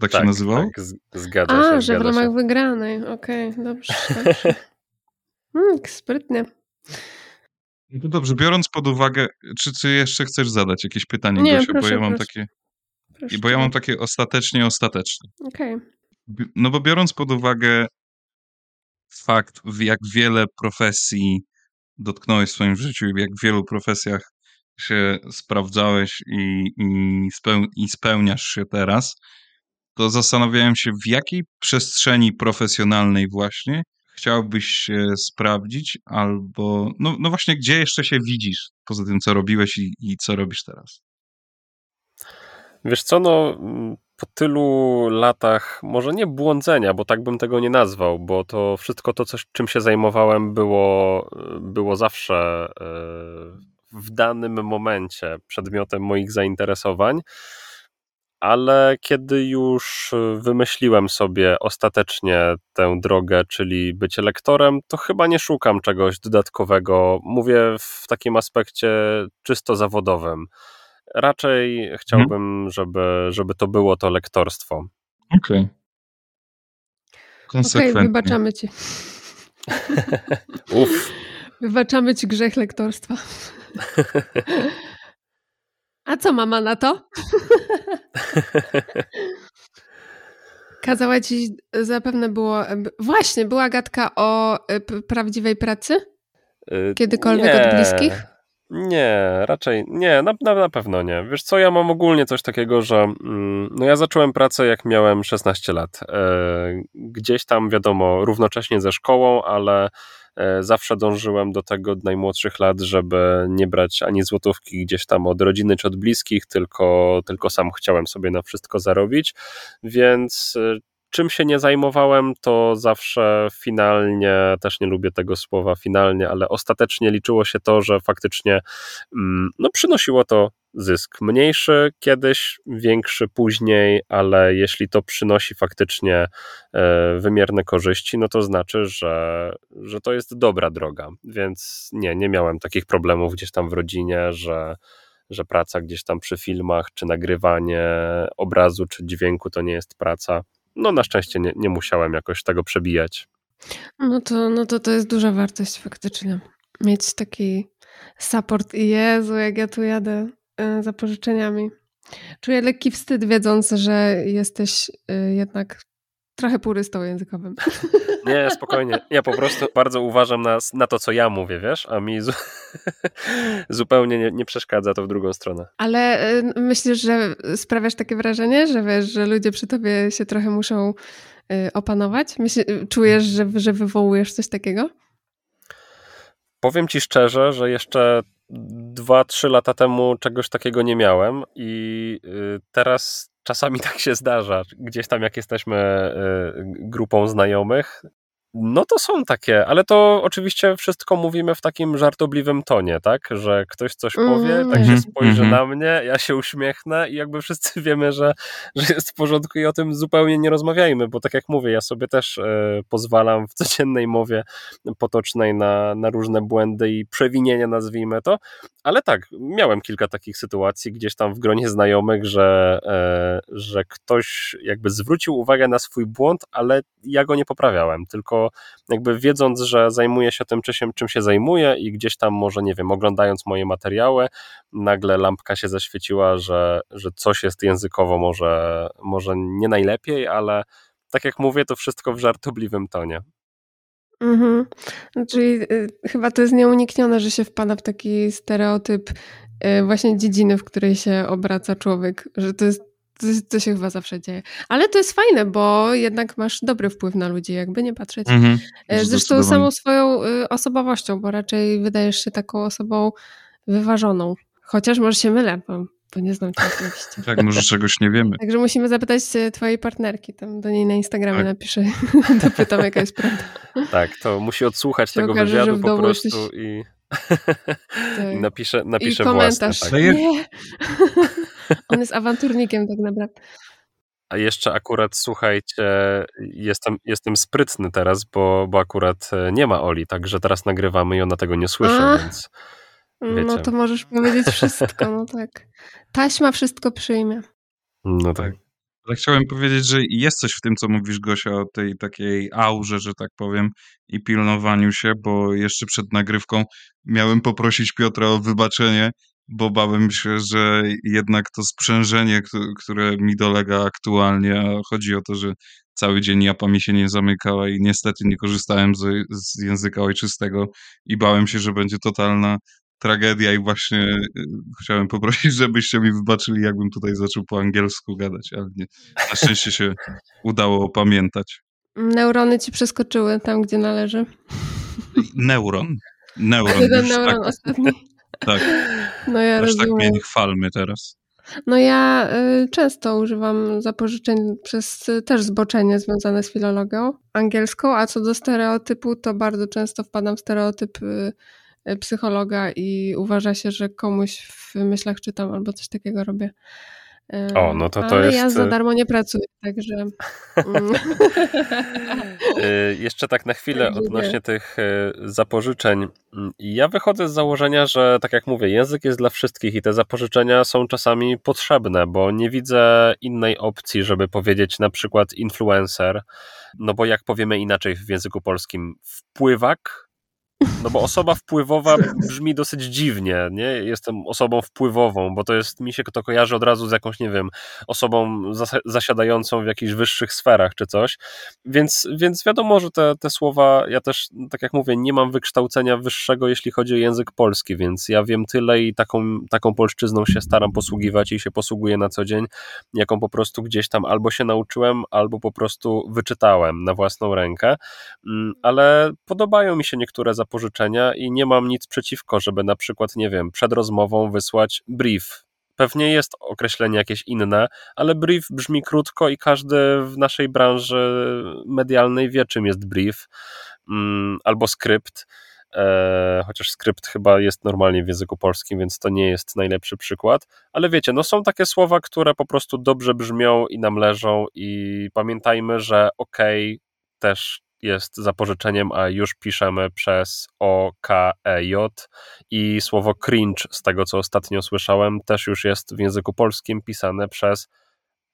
Tak, się nazywało? Tak, z- zgadza się. A, że w ramach się. wygranej. Okej, dobrze. dobrze. Hmm, sprytnie. No dobrze, biorąc pod uwagę, czy, czy jeszcze chcesz zadać jakieś pytanie, Nie, Gosiu, bo proszę, ja mam proszę. takie, Proszę bo ja mam cię. takie ostatecznie ostateczne. Okej. Bi- No bo biorąc pod uwagę fakt, w jak wiele profesji dotknąłeś w swoim życiu i w jak wielu profesjach się sprawdzałeś i, i, speł, i spełniasz się teraz, to zastanawiałem się, w jakiej przestrzeni profesjonalnej właśnie chciałbyś się sprawdzić, albo no, no właśnie, gdzie jeszcze się widzisz, poza tym, co robiłeś i, i co robisz teraz. Wiesz co, no po tylu latach, może nie błądzenia, bo tak bym tego nie nazwał, bo to wszystko to, coś, czym się zajmowałem, było, było zawsze e, w danym momencie przedmiotem moich zainteresowań, ale kiedy już wymyśliłem sobie ostatecznie tę drogę, czyli bycie lektorem, to chyba nie szukam czegoś dodatkowego. Mówię w takim aspekcie czysto zawodowym. Raczej chciałbym, hmm. żeby, żeby to było to lektorstwo. Okej. Okay. Okej, okay, wybaczamy ci. Uff. Wybaczamy ci grzech lektorstwa. A co mama na to? Kazała ci, zapewne było. Właśnie, była gadka o e, prawdziwej pracy? Y, Kiedykolwiek nie, od bliskich? Nie, raczej nie, na, na, na pewno nie. Wiesz co, ja mam ogólnie coś takiego, że mm, no ja zacząłem pracę jak miałem 16 lat. E, gdzieś tam, wiadomo, równocześnie ze szkołą, ale E, zawsze dążyłem do tego od najmłodszych lat, żeby nie brać ani złotówki gdzieś tam od rodziny czy od bliskich, tylko, tylko sam chciałem sobie na wszystko zarobić, więc e, czym się nie zajmowałem, to zawsze finalnie, też nie lubię tego słowa finalnie, ale ostatecznie liczyło się to, że faktycznie mm, no, przynosiło to zysk. Mniejszy kiedyś, większy później, ale jeśli to przynosi faktycznie e, wymierne korzyści, no to znaczy, że, że to jest dobra droga. Więc nie, nie miałem takich problemów gdzieś tam w rodzinie, że że praca gdzieś tam przy filmach, czy nagrywanie obrazu, czy dźwięku to nie jest praca no na szczęście nie, nie musiałem jakoś tego przebijać. No to, no to to jest duża wartość faktycznie. Mieć taki support i Jezu, jak ja tu jadę y, za pożyczeniami. Czuję lekki wstyd, wiedząc, że jesteś y, jednak trochę purystą językowym. Nie, spokojnie. Ja po prostu bardzo uważam na, na to, co ja mówię, wiesz, a mi zu zupełnie nie, nie, przeszkadza to w drugą stronę. Ale y, myślisz, że sprawiasz takie wrażenie, że wiesz, że ludzie przy tobie się trochę muszą y, opanować? Myśl, czujesz, że, że wywołujesz coś takiego? Powiem ci szczerze, że jeszcze dwa, trzy lata temu czegoś takiego nie miałem i y, teraz czasami tak się zdarza. Gdzieś tam, jak jesteśmy y, grupą znajomych, no to są takie, ale to oczywiście wszystko mówimy w takim żartobliwym tonie, tak? Że ktoś coś powie, mm. tak się spojrzy mm -hmm. na mnie, ja się uśmiechnę i jakby wszyscy wiemy, że, że jest w porządku i o tym zupełnie nie rozmawiajmy, bo tak jak mówię, ja sobie też e, pozwalam w codziennej mowie potocznej na, na różne błędy i przewinienia, nazwijmy to, ale tak, miałem kilka takich sytuacji gdzieś tam w gronie znajomych, że, e, że ktoś jakby zwrócił uwagę na swój błąd, ale ja go nie poprawiałem, tylko jakby wiedząc, że zajmuję się tym, czym, czym się zajmuję i gdzieś tam może, nie wiem, oglądając moje materiały, nagle lampka się zaświeciła, że, że coś jest językowo może, może nie najlepiej, ale tak jak mówię, to wszystko w żartobliwym tonie. Mhm. Czyli y, chyba to jest nieuniknione, że się wpada w taki stereotyp y, właśnie dziedziny, w której się obraca człowiek, że to jest to, to, się chyba zawsze dzieje. Ale to jest fajne, bo jednak masz dobry wpływ na ludzi, jakby nie patrzeć. Mhm, e, Zresztą samą swoją y, osobowością, bo raczej wydajesz się taką osobą wyważoną. Chociaż może się mylę, bo, bo nie znam cię oczywiście. Tak, może czegoś nie wiemy. Także musimy zapytać twojej partnerki, tam do niej na Instagramie tak. napiszę, dopytam jaka jest prawda. Tak, to musi odsłuchać tego okaże, wywiadu po prostu jesteś... i... Tak. napisze, napisze I komentarz. Własne, tak. Nie. On jest awanturnikiem tak naprawdę. A jeszcze akurat, słuchajcie, jestem, jestem sprytny teraz, bo, bo akurat e, nie ma Oli, także teraz nagrywamy i ona tego nie słyszy, A, więc wiecie. No to możesz powiedzieć wszystko, no tak. Taśma wszystko przyjmie. No tak. Ale chciałem powiedzieć, że jest coś w tym, co mówisz, Gosia, o tej takiej aurze, że tak powiem, i pilnowaniu się, bo jeszcze przed nagrywką miałem poprosić Piotra o wybaczenie, bo bałem się, że jednak to sprzężenie, które mi dolega aktualnie, a chodzi o to, że cały dzień japa mi się nie zamykała i niestety nie korzystałem z, z języka ojczystego i bałem się, że będzie totalna tragedia i właśnie y, chciałem poprosić, żebyście mi wybaczyli, jakbym tutaj zaczął po angielsku gadać, ale nie. Na szczęście się udało opamiętać. Neurony ci przeskoczyły tam, gdzie należy. Neuron. Neuron. Jeden neuron tak. ostatni. Tak. No ja Aż tak rozumiem. tak mnie nie chwalmy teraz. No ja y, często używam zapożyczeń przez y, też zboczenie związane z filologią angielską, a co do stereotypu, to bardzo często wpadam w stereotyp y psychologa i uważa się, że komuś w myślach czytam albo coś takiego robię. O, no to to Ale jest... ja za darmo nie pracuję, także... Mm. Y, Jeszcze tak na chwilę odnośnie tych y, zapożyczeń. Mm, Ja wychodzę z założenia, że tak jak mówię, język jest dla wszystkich i te zapożyczenia są czasami potrzebne, bo nie widzę innej opcji, żeby powiedzieć na przykład influencer, no bo jak powiemy inaczej w języku polskim, wpływak, no bo osoba wpływowa brzmi dosyć dziwnie, nie? Jestem osobą wpływową, bo to jest, mi się to kojarzy od razu z jakąś, nie wiem, osobą zas- zasiadającą w jakichś wyższych sferach czy coś, więc, więc wiadomo, że te, te słowa, ja też, tak jak mówię, nie mam wykształcenia wyższego, jeśli chodzi o język polski, więc ja wiem tyle i taką, taką polszczyzną się staram posługiwać i się posługuję na co dzień, jaką po prostu gdzieś tam albo się nauczyłem, albo po prostu wyczytałem na własną rękę, Mm, ale podobają mi się niektóre zapożyczenia i nie mam nic przeciwko, żeby na przykład, nie wiem, przed rozmową wysłać brief. Pewnie jest określenie jakieś inne, ale brief brzmi krótko i każdy w naszej branży medialnej wie, czym jest brief mm, albo skrypt. E, chociaż skrypt chyba jest normalnie w języku polskim, więc to nie jest najlepszy przykład. Ale wiecie, no są takie słowa, które po prostu dobrze brzmią i nam leżą, i pamiętajmy, że okej, też jest zapożyczeniem, a już piszemy przez O, K, E, J i słowo cringe, z tego co ostatnio słyszałem, też już jest w języku polskim pisane przez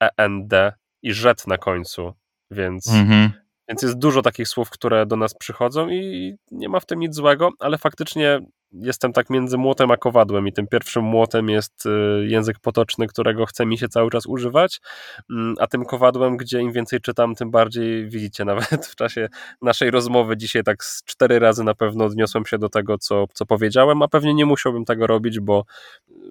E, N, D i rzet na końcu, więc, Mhm. Więc jest dużo takich słów, które do nas przychodzą i nie ma w tym nic złego, ale faktycznie jestem tak między młotem a kowadłem i tym pierwszym młotem jest y, język potoczny, którego chce mi się cały czas używać, mm, a tym kowadłem, gdzie im więcej czytam, tym bardziej widzicie, nawet w czasie naszej rozmowy dzisiaj tak z cztery razy na pewno odniosłem się do tego, co, co powiedziałem, a pewnie nie musiałbym tego robić, bo,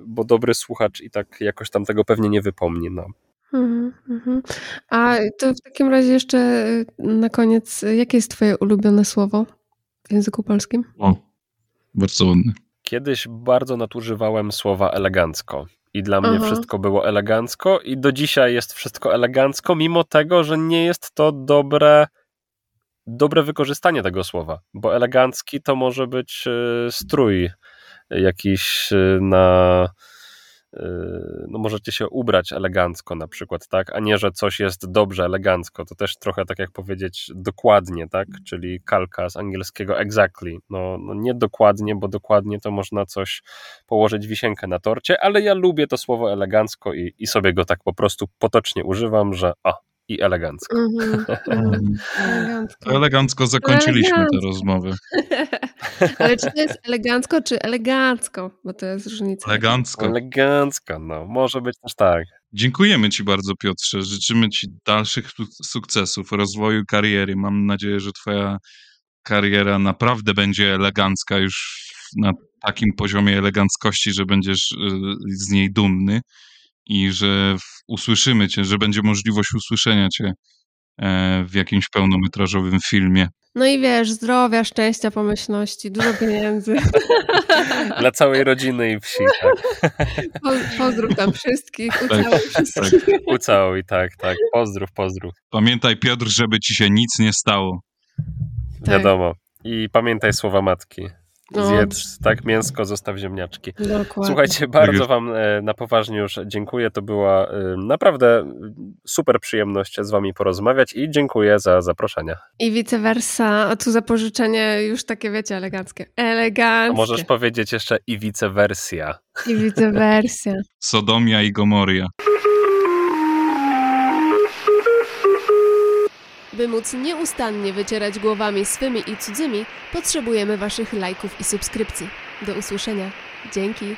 bo dobry słuchacz i tak jakoś tam tego pewnie nie wypomni. No. Mhm, mhm. A to w takim razie jeszcze y, na koniec, y, jakie jest twoje ulubione słowo w języku polskim? O, bardzo ładny. Kiedyś bardzo nadużywałem słowa elegancko. I dla mnie Aha. wszystko było elegancko, i do dzisiaj jest wszystko elegancko, mimo tego, że nie jest to dobre, dobre wykorzystanie tego słowa. Bo elegancki to może być y, strój jakiś na. Y, No, możecie się ubrać elegancko, na przykład, tak? A nie, że coś jest dobrze elegancko. To też trochę tak jak powiedzieć dokładnie, tak? Czyli kalka z angielskiego exactly. No, no nie dokładnie, bo dokładnie to można coś położyć wisienkę na torcie, ale ja lubię to słowo elegancko i, i sobie go tak po prostu potocznie używam, że o, i elegancko. Mhm, mhm. Elegancko. Elegancko zakończyliśmy Elegancko. rozmowę. Ale czy to jest elegancko, czy elegancko? Bo to jest różnica. Elegancko. Elegancko, no, może być też tak. Dziękujemy Ci bardzo, Piotrze. Życzymy Ci dalszych su- sukcesów, rozwoju kariery. Mam nadzieję, że Twoja kariera naprawdę będzie elegancka już na takim poziomie eleganckości, że będziesz y, z niej dumny i że usłyszymy Cię, że będzie możliwość usłyszenia Cię e, w jakimś pełnometrażowym filmie. No i wiesz, zdrowia, szczęścia, pomyślności, dużo pieniędzy. Dla całej rodziny i wsi, tak. Po, pozdrów tam wszystkich, Tak, ucałuj wszystkich. Ucałuj, tak, tak. Pozdrów, pozdrów. Pamiętaj, Piotr, żeby Ci się nic nie stało. Tak. Wiadomo. I pamiętaj słowa matki. No. Zjedz, tak, mięsko, zostaw ziemniaczki. Dokładnie. Słuchajcie, bardzo jest. Wam e, na poważnie już dziękuję. To była e, naprawdę super przyjemność z Wami porozmawiać i dziękuję za zaproszenie. I vice versa, a tu zapożyczenie już takie, wiecie, eleganckie. A Eleganckie. możesz powiedzieć jeszcze i vice wersja. I vice versa. Sodomia i Gomoria. By móc nieustannie wycierać głowami swymi i cudzymi, potrzebujemy Waszych lajków i subskrypcji. Do usłyszenia. Dzięki.